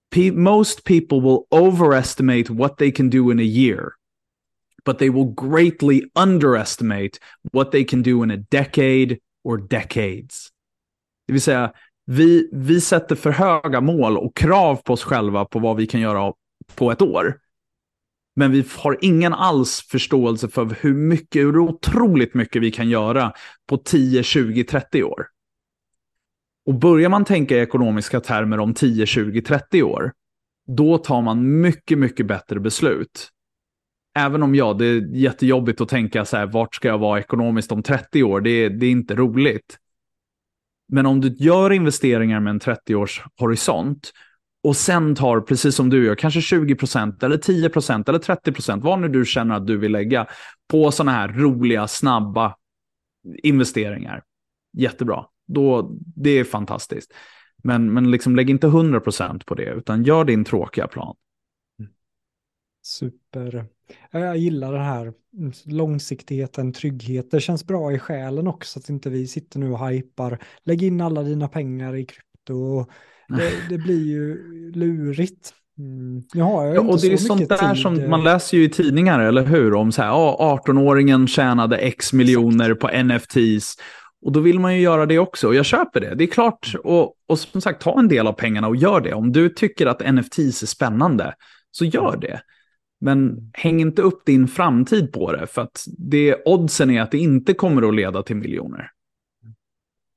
pe most people will overestimate what they can do in a year, but they will greatly underestimate what they can do in a decade or decades. Det vill säga, vi, vi sätter för höga mål och krav på oss själva på vad vi kan göra på ett år. Men vi har ingen alls förståelse för hur mycket, hur otroligt mycket vi kan göra på 10, 20, 30 år. Och börjar man tänka i ekonomiska termer om 10, 20, 30 år, då tar man mycket, mycket bättre beslut. Även om ja, det är jättejobbigt att tänka så här, vart ska jag vara ekonomiskt om 30 år? Det är, det är inte roligt. Men om du gör investeringar med en 30-års horisont och sen tar, precis som du gör, kanske 20% eller 10% eller 30% vad nu du känner att du vill lägga på sådana här roliga, snabba investeringar. Jättebra då, det är fantastiskt. Men, men liksom lägg inte 100% på det, utan gör din tråkiga plan. Super. Jag gillar det här långsiktigheten, trygghet. Det känns bra i själen också att inte vi sitter nu och hypar. Lägg in alla dina pengar i krypto. Det, <laughs> det blir ju lurigt. Mm. Jag ja, och det är sånt där tid. som man läser ju i tidningar, eller hur? Om så här, ja, 18-åringen tjänade x miljoner Exakt. på NFTs och då vill man ju göra det också. Och jag köper det. Det är klart. Och, och som sagt, ta en del av pengarna och gör det. Om du tycker att NFTs är spännande, så gör det. Men häng inte upp din framtid på det. För att det, oddsen är att det inte kommer att leda till miljoner.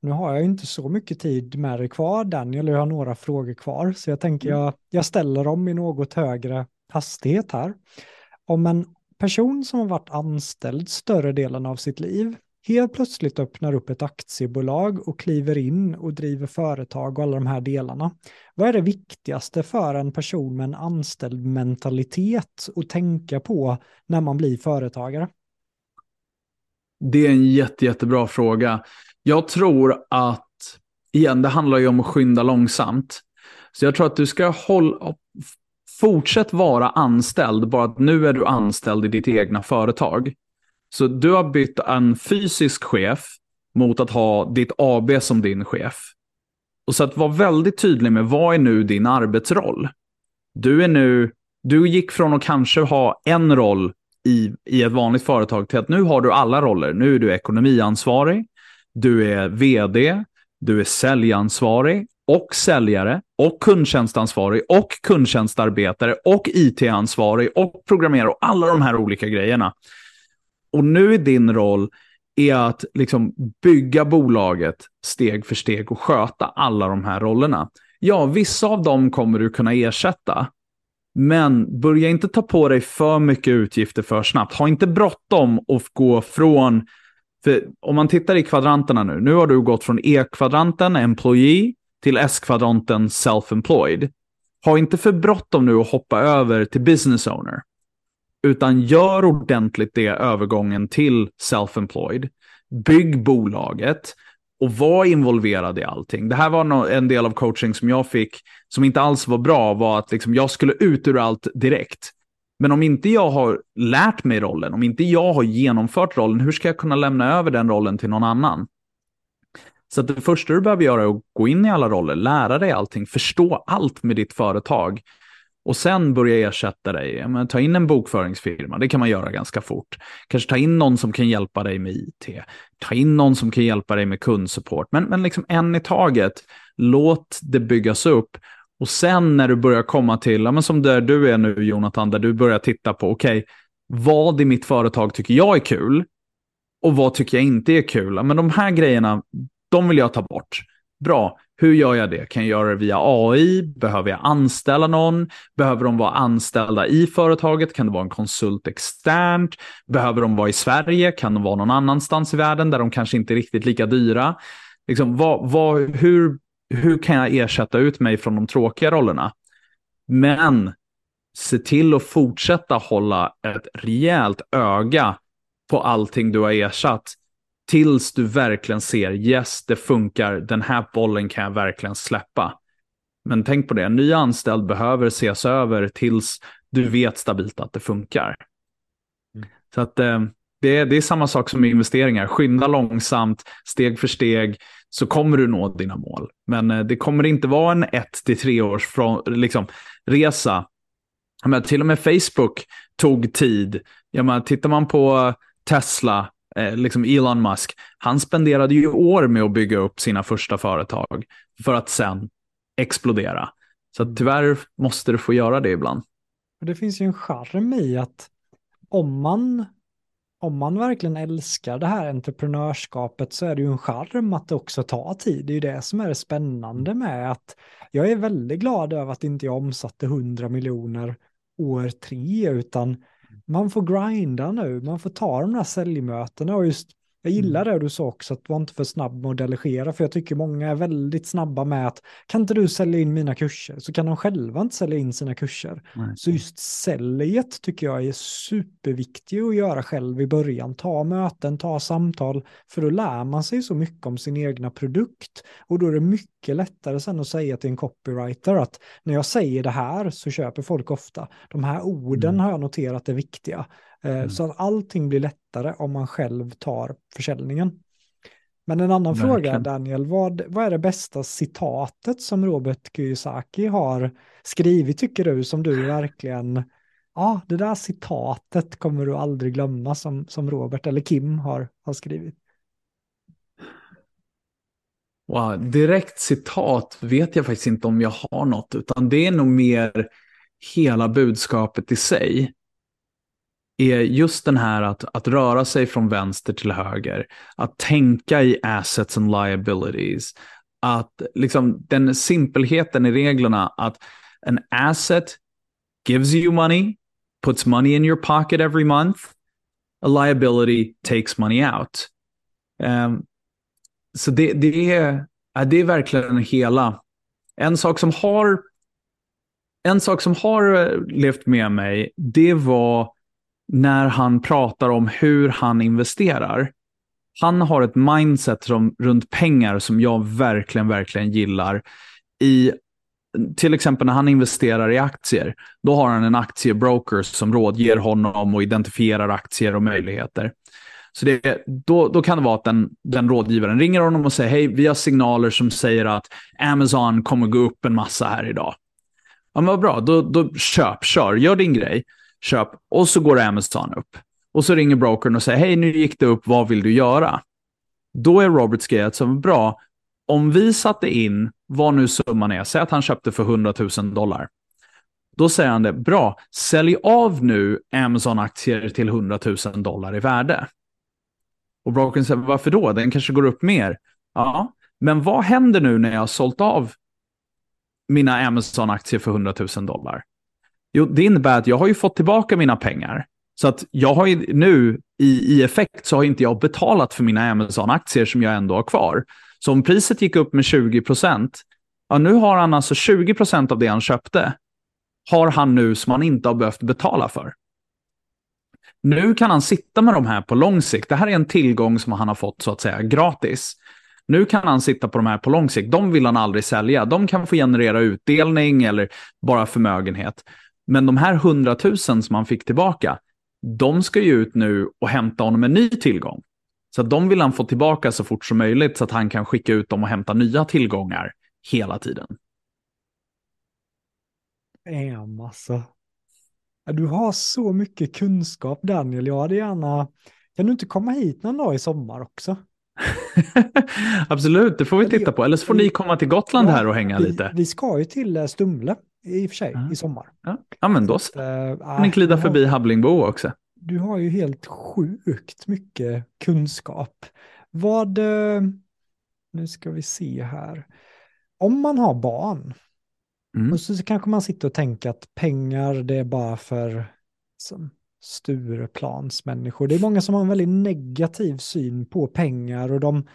Nu har jag inte så mycket tid med dig kvar, Daniel. Jag har några frågor kvar. Så jag tänker jag, jag ställer dem i något högre hastighet här. Om en person som har varit anställd större delen av sitt liv helt plötsligt öppnar upp ett aktiebolag och kliver in och driver företag och alla de här delarna. Vad är det viktigaste för en person med en anställd mentalitet att tänka på när man blir företagare? Det är en jätte, jättebra fråga. Jag tror att, igen, det handlar ju om att skynda långsamt. Så jag tror att du ska hålla, fortsätt vara anställd, bara att nu är du anställd i ditt egna företag. Så du har bytt en fysisk chef mot att ha ditt AB som din chef. Och så att vara väldigt tydlig med vad är nu din arbetsroll? Du är nu, du gick från att kanske ha en roll i, i ett vanligt företag till att nu har du alla roller. Nu är du ekonomiansvarig, du är vd, du är säljansvarig och säljare och kundtjänstansvarig och kundtjänstarbetare och IT-ansvarig och programmerare och alla de här olika grejerna. Och nu är din roll är att liksom bygga bolaget steg för steg och sköta alla de här rollerna. Ja, vissa av dem kommer du kunna ersätta. Men börja inte ta på dig för mycket utgifter för snabbt. Ha inte bråttom och gå från... För om man tittar i kvadranterna nu. Nu har du gått från E-kvadranten, employee, till S-kvadranten, self-employed. Ha inte för bråttom nu att hoppa över till business owner. Utan gör ordentligt det övergången till self-employed. Bygg bolaget och var involverad i allting. Det här var en del av coaching som jag fick som inte alls var bra, var att liksom jag skulle ut ur allt direkt. Men om inte jag har lärt mig rollen, om inte jag har genomfört rollen, hur ska jag kunna lämna över den rollen till någon annan? Så det första du behöver göra är att gå in i alla roller, lära dig allting, förstå allt med ditt företag och sen börja ersätta dig. Men, ta in en bokföringsfirma, det kan man göra ganska fort. Kanske ta in någon som kan hjälpa dig med IT. Ta in någon som kan hjälpa dig med kundsupport. Men, men liksom en i taget. Låt det byggas upp. Och sen när du börjar komma till, ja, men som där du är nu Jonathan, där du börjar titta på, okej, okay, vad i mitt företag tycker jag är kul? Och vad tycker jag inte är kul? Ja, men de här grejerna, de vill jag ta bort. Bra, hur gör jag det? Kan jag göra det via AI? Behöver jag anställa någon? Behöver de vara anställda i företaget? Kan det vara en konsult externt? Behöver de vara i Sverige? Kan de vara någon annanstans i världen där de kanske inte är riktigt lika dyra? Liksom, vad, vad, hur, hur kan jag ersätta ut mig från de tråkiga rollerna? Men se till att fortsätta hålla ett rejält öga på allting du har ersatt tills du verkligen ser yes, det funkar, den här bollen kan jag verkligen släppa. Men tänk på det, en ny anställd behöver ses över tills du vet stabilt att det funkar. Mm. Så att eh, det, är, det är samma sak som med investeringar. Skynda långsamt, steg för steg, så kommer du nå dina mål. Men eh, det kommer inte vara en ett till tre års från, liksom, resa. Men till och med Facebook tog tid. Ja, men, tittar man på Tesla, eh, liksom Elon Musk, han spenderade ju år med att bygga upp sina första företag för att sen explodera. Så att tyvärr måste du få göra det ibland. Det finns ju en charm i att om man, om man verkligen älskar det här entreprenörskapet så är det ju en charm att det också tar tid. Det är ju det som är det spännande med att jag är väldigt glad över att inte jag omsatte 100 miljoner år tre, utan man får grinda nu, man får ta de där säljmötena och just jag gillar mm. det du sa också, att vara inte för snabb med att delegera, för jag tycker många är väldigt snabba med att kan inte du sälja in mina kurser? Så kan de själva inte sälja in sina kurser. Nej. Så just säljet tycker jag är superviktigt att göra själv i början. Ta möten, ta samtal, för då lär man sig så mycket om sin egna produkt. Och då är det mycket lättare sen att säga till en copywriter att när jag säger det här så köper folk ofta. De här orden mm. har jag noterat är viktiga. Eh, mm. Så att allting blir lättare om man själv tar försäljningen. Men en annan Verkligen. fråga, Daniel, vad, vad är det bästa citatet som Robert Kiyosaki har skrivit, tycker du, som du verkligen, ja, det där citatet kommer du aldrig glömma som, som Robert eller Kim har, har skrivit? Wow, direkt citat vet jag faktiskt inte om jag har något, utan det är nog mer hela budskapet i sig är just den här att, att röra sig från vänster till höger, att tänka i assets and liabilities, att liksom den simpelheten i reglerna att en asset gives you money, puts money in your pocket every month, a liability takes money out. Um, så det, det, är, det är verkligen hela. En sak som har en sak som har eh, levt med mig, det var när han pratar om hur han investerar. Han har ett mindset som, runt pengar som jag verkligen, verkligen gillar. I, till exempel när han investerar i aktier, då har han en aktiebroker som rådger honom och identifierar aktier och möjligheter. Så det, då, då kan det vara att den, den rådgivaren ringer honom och säger hej, vi har signaler som säger att Amazon kommer gå upp en massa här idag. Ja, men vad bra, då, då köp, kör, gör din grej köp och så går Amazon upp. Och så ringer brokern och säger hej nu gick det upp, vad vill du göra? Då är Roberts grej som bra, om vi satte in vad nu summan är, säg att han köpte för 100 000 dollar. Då säger han det, bra, sälj av nu Amazon-aktier till 100 000 dollar i värde. Och brokern säger, varför då? Den kanske går upp mer. Ja, men vad händer nu när jag har sålt av mina Amazon-aktier för 100 000 dollar? Jo, det innebär att jag har ju fått tillbaka mina pengar. Så att jag har ju nu i, i effekt så har inte jag betalat för mina Amazon-aktier som jag ändå har kvar. Så om priset gick upp med 20 procent, ja nu har han alltså 20 procent av det han köpte, har han nu som han inte har behövt betala för. Nu kan han sitta med de här på lång sikt. Det här är en tillgång som han har fått så att säga gratis. Nu kan han sitta på de här på lång sikt. De vill han aldrig sälja. De kan få generera utdelning eller bara förmögenhet. Men de här hundratusen som han fick tillbaka, de ska ju ut nu och hämta honom en ny tillgång. Så de vill han få tillbaka så fort som möjligt så att han kan skicka ut dem och hämta nya tillgångar hela tiden. Damn alltså. Du har så mycket kunskap Daniel. Jag hade gärna... Kan du inte komma hit någon dag i sommar också? <laughs> Absolut, det får vi titta på. Eller så får ni komma till Gotland här och hänga vi, lite. Vi ska ju till eh, Stumle i och för sig ja. i sommar. Ja, ja men då så. Äh, ni glida förbi Habblingbo också. Du har ju helt sjukt mycket kunskap. Vad... Eh, nu ska vi se här. Om man har barn, mm. och så kanske man sitter och tänker att pengar det är bara för som, Stureplansmänniskor. Det är många som har en väldigt negativ syn på pengar och de,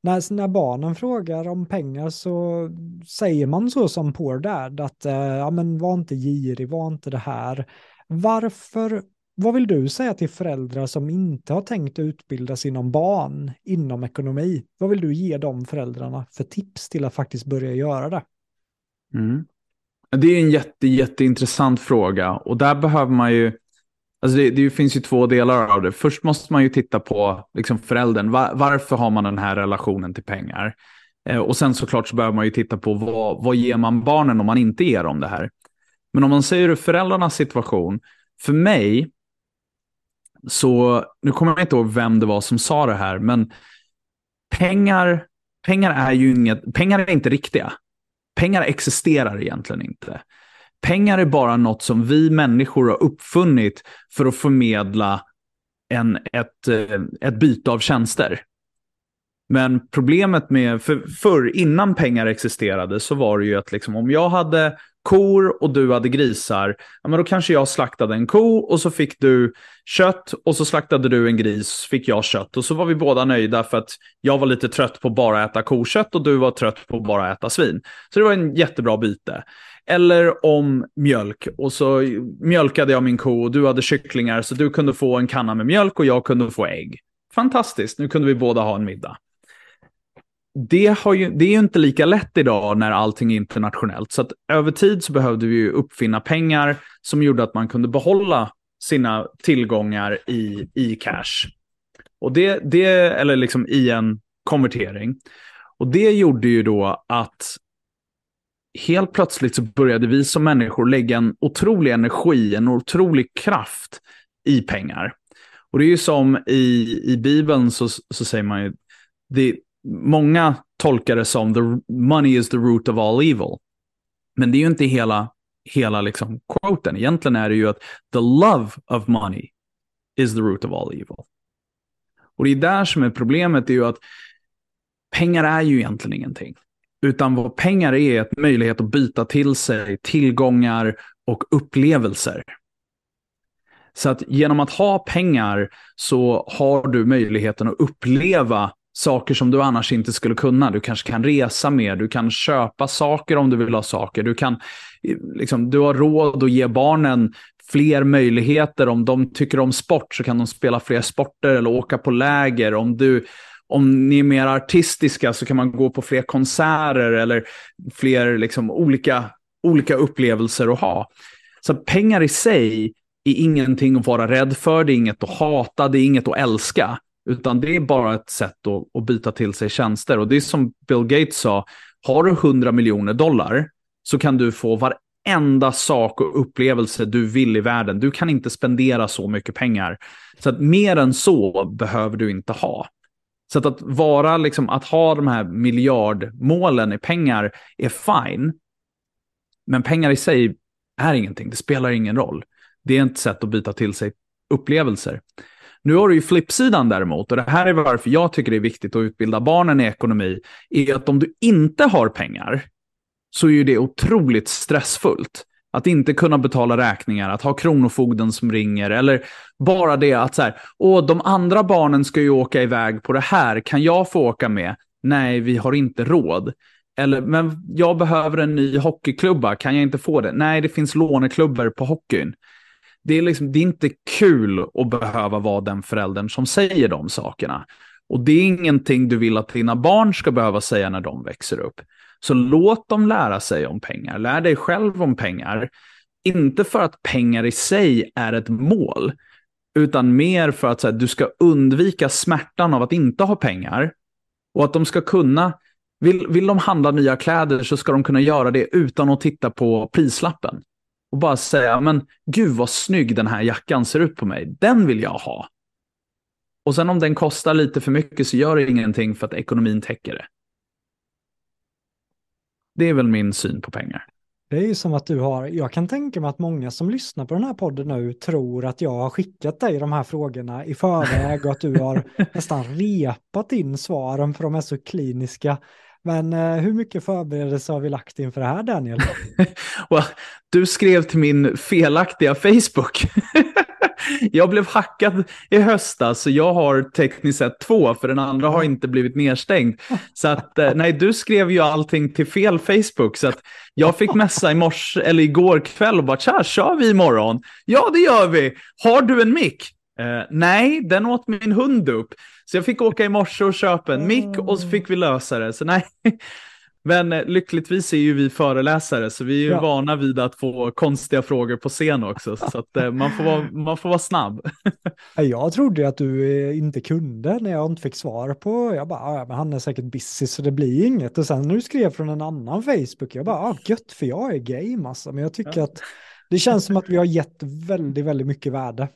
när, när barnen frågar om pengar så säger man så som Poor Dad att eh, ja, men var inte girig, var inte det här. Varför, vad vill du säga till föräldrar som inte har tänkt utbilda sina barn inom ekonomi? Vad vill du ge de föräldrarna för tips till att faktiskt börja göra det? Mm. Det är en jätte, jätteintressant fråga och där behöver man ju Alltså det, det, finns ju två delar av det. Först måste man ju titta på liksom föräldern. Var, varför har man den här relationen till pengar? Eh, och sen såklart så behöver man ju titta på vad, vad ger man barnen om man inte ger dem det här. Men om man säger föräldrarnas situation. För mig, så nu kommer jag inte ihåg vem det var som sa det här, men pengar, pengar är ju inget, pengar är inte riktiga. Pengar existerar egentligen inte. Pengar är bara något som vi människor har uppfunnit för att förmedla en, ett, eh, ett byte av tjänster. Men problemet med, för, förr innan pengar existerade så var det ju att liksom, om jag hade kor och du hade grisar, ja, men då kanske jag slaktade en ko och så fick du kött och så slaktade du en gris, fick jag kött och så var vi båda nöjda för att jag var lite trött på bara äta kokött och du var trött på bara äta svin. Så det var en jättebra byte. Eller om mjölk och så mjölkade jag min ko och du hade kycklingar så du kunde få en kanna med mjölk och jag kunde få ägg. Fantastiskt, nu kunde vi båda ha en middag. Det, har ju, det är ju inte lika lätt idag när allting är internationellt. Så att över tid så behövde vi ju uppfinna pengar som gjorde att man kunde behålla sina tillgångar i, i cash. Och det, det, eller liksom i en konvertering. Och det gjorde ju då att helt plötsligt så började vi som människor lägga en otrolig energi, en otrolig kraft i pengar. Och det är ju som i, i Bibeln så, så säger man ju, det, många tolkar det som the money is the root of all evil. Men det är ju inte hela, hela liksom quoten. Egentligen är det ju att the love of money is the root of all evil. Och det är där som är problemet, det är ju att pengar är ju egentligen ingenting. Utan vad pengar är, är ett möjlighet att byta till sig tillgångar och upplevelser. Så att genom att ha pengar så har du möjligheten att uppleva saker som du annars inte skulle kunna. Du kanske kan resa mer, du kan köpa saker om du vill ha saker. Du, kan, eh, liksom, du har råd att ge barnen fler möjligheter. Om de tycker om sport så kan de spela fler sporter eller åka på läger. Om du om ni är mer artistiska så kan man gå på fler konserter eller fler liksom, olika, olika upplevelser att ha. Så pengar i sig är ingenting att vara rädd för, det är inget att hata, det är inget att älska. Utan det är bara ett sätt att, att byta till sig tjänster. Och det är som Bill Gates sa, har du 100 miljoner dollar så kan du få varenda sak och upplevelse du vill i världen. Du kan inte spendera så mycket pengar. Så att mer än så behöver du inte ha. Så att, att vara, liksom, att ha de här miljardmålen i pengar är fine. Men pengar i sig är ingenting, det spelar ingen roll. Det är ett sätt att byta till sig upplevelser. Nu har du ju flippsidan däremot, och det här är varför jag tycker det är viktigt att utbilda barnen i ekonomi, är att om du inte har pengar så är ju det otroligt stressfullt. Att inte kunna betala räkningar, att ha kronofogden som ringer eller bara det att så här, åh, de andra barnen ska ju åka iväg på det här, kan jag få åka med? Nej, vi har inte råd. Eller, men jag behöver en ny hockeyklubba, kan jag inte få det? Nej, det finns låneklubbor på hockeyn. Det är, liksom, det är inte kul att behöva vara den föräldern som säger de sakerna. Och det är ingenting du vill att dina barn ska behöva säga när de växer upp. Så låt dem lära sig om pengar. Lär dig själv om pengar. Inte för att pengar i sig är ett mål, utan mer för att här, du ska undvika smärtan av att inte ha pengar. Och att de ska kunna, vill, vill de handla nya kläder så ska de kunna göra det utan att titta på prislappen. Och bara säga, men gud vad snygg den här jackan ser ut på mig, den vill jag ha. Och sen om den kostar lite för mycket så gör det ingenting för att ekonomin täcker det. Det är väl min syn på pengar. Det är ju som att du har, jag kan tänka mig att många som lyssnar på den här podden nu tror att jag har skickat dig de här frågorna i förväg och att du har <laughs> nästan repat in svaren för de är så kliniska. Men eh, hur mycket förberedelse har vi lagt inför det här Daniel? <laughs> du skrev till min felaktiga Facebook. <laughs> jag blev hackad i höstas, så jag har tekniskt sett två, för den andra har inte blivit nedstängd. Så att, eh, nej, du skrev ju allting till fel Facebook, så att jag fick messa i morse, eller igår kväll och bara, tja, kör vi imorgon? Ja, det gör vi. Har du en mick? Uh, nej, den åt min hund upp. Så jag fick åka i morse och köpa en mick och så fick vi lösa det. Så nej, men eh, lyckligtvis är ju vi föreläsare så vi är ju ja. vana vid att få konstiga frågor på scen också. Så att eh, man, får vara, man får vara snabb. <laughs> jag trodde att du eh, inte kunde när jag inte fick svar på, jag bara, ja, men han är säkert busy så det blir inget. Och sen när du skrev från en annan Facebook, jag bara, ah, gött för jag är game alltså. Men jag tycker ja. att det känns som att vi har gett väldigt, väldigt mycket värde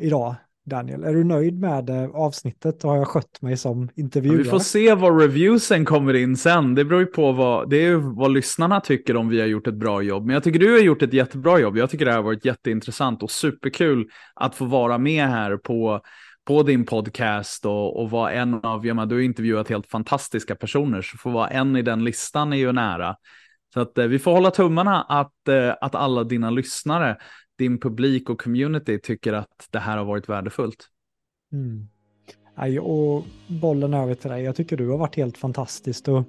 idag Daniel, är du nöjd med eh, avsnittet? Har jag skött mig som intervjuare? Vi får se vad reviewsen kommer in sen. Det beror ju på vad, det är vad lyssnarna tycker om vi har gjort ett bra jobb. Men jag tycker du har gjort ett jättebra jobb. Jag tycker det här har varit jätteintressant och superkul att få vara med här på, på din podcast och, och vara en av, ja, du har intervjuat helt fantastiska personer, så få vara en i den listan är ju nära. Så att eh, vi får hålla tummarna att, eh, att alla dina lyssnare din publik och community tycker att det här har varit värdefullt. Mm. Aj, och bollen över till dig. Jag tycker du har varit helt fantastiskt. Och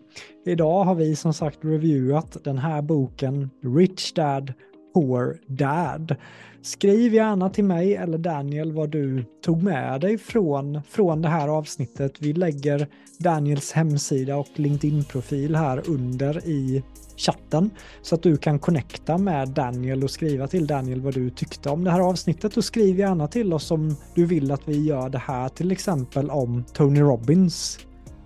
idag har vi som sagt reviewat den här boken Rich Dad Poor Dad. Skriv gärna till mig eller Daniel vad du tog med dig från, från det här avsnittet. Vi lägger Daniels hemsida och LinkedIn-profil här under i chatten så att du kan connecta med Daniel och skriva till Daniel vad du tyckte om det här avsnittet och skriv gärna till oss om du vill att vi gör det här till exempel om Tony Robbins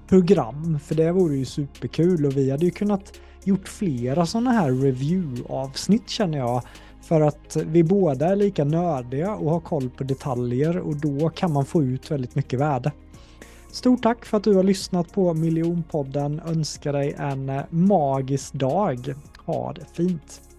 program för det vore ju superkul och vi hade ju kunnat gjort flera sådana här review-avsnitt känner jag för att vi båda är lika nördiga och har koll på detaljer och då kan man få ut väldigt mycket värde. Stort tack för att du har lyssnat på Miljonpodden. Önskar dig en magisk dag. Ha det fint!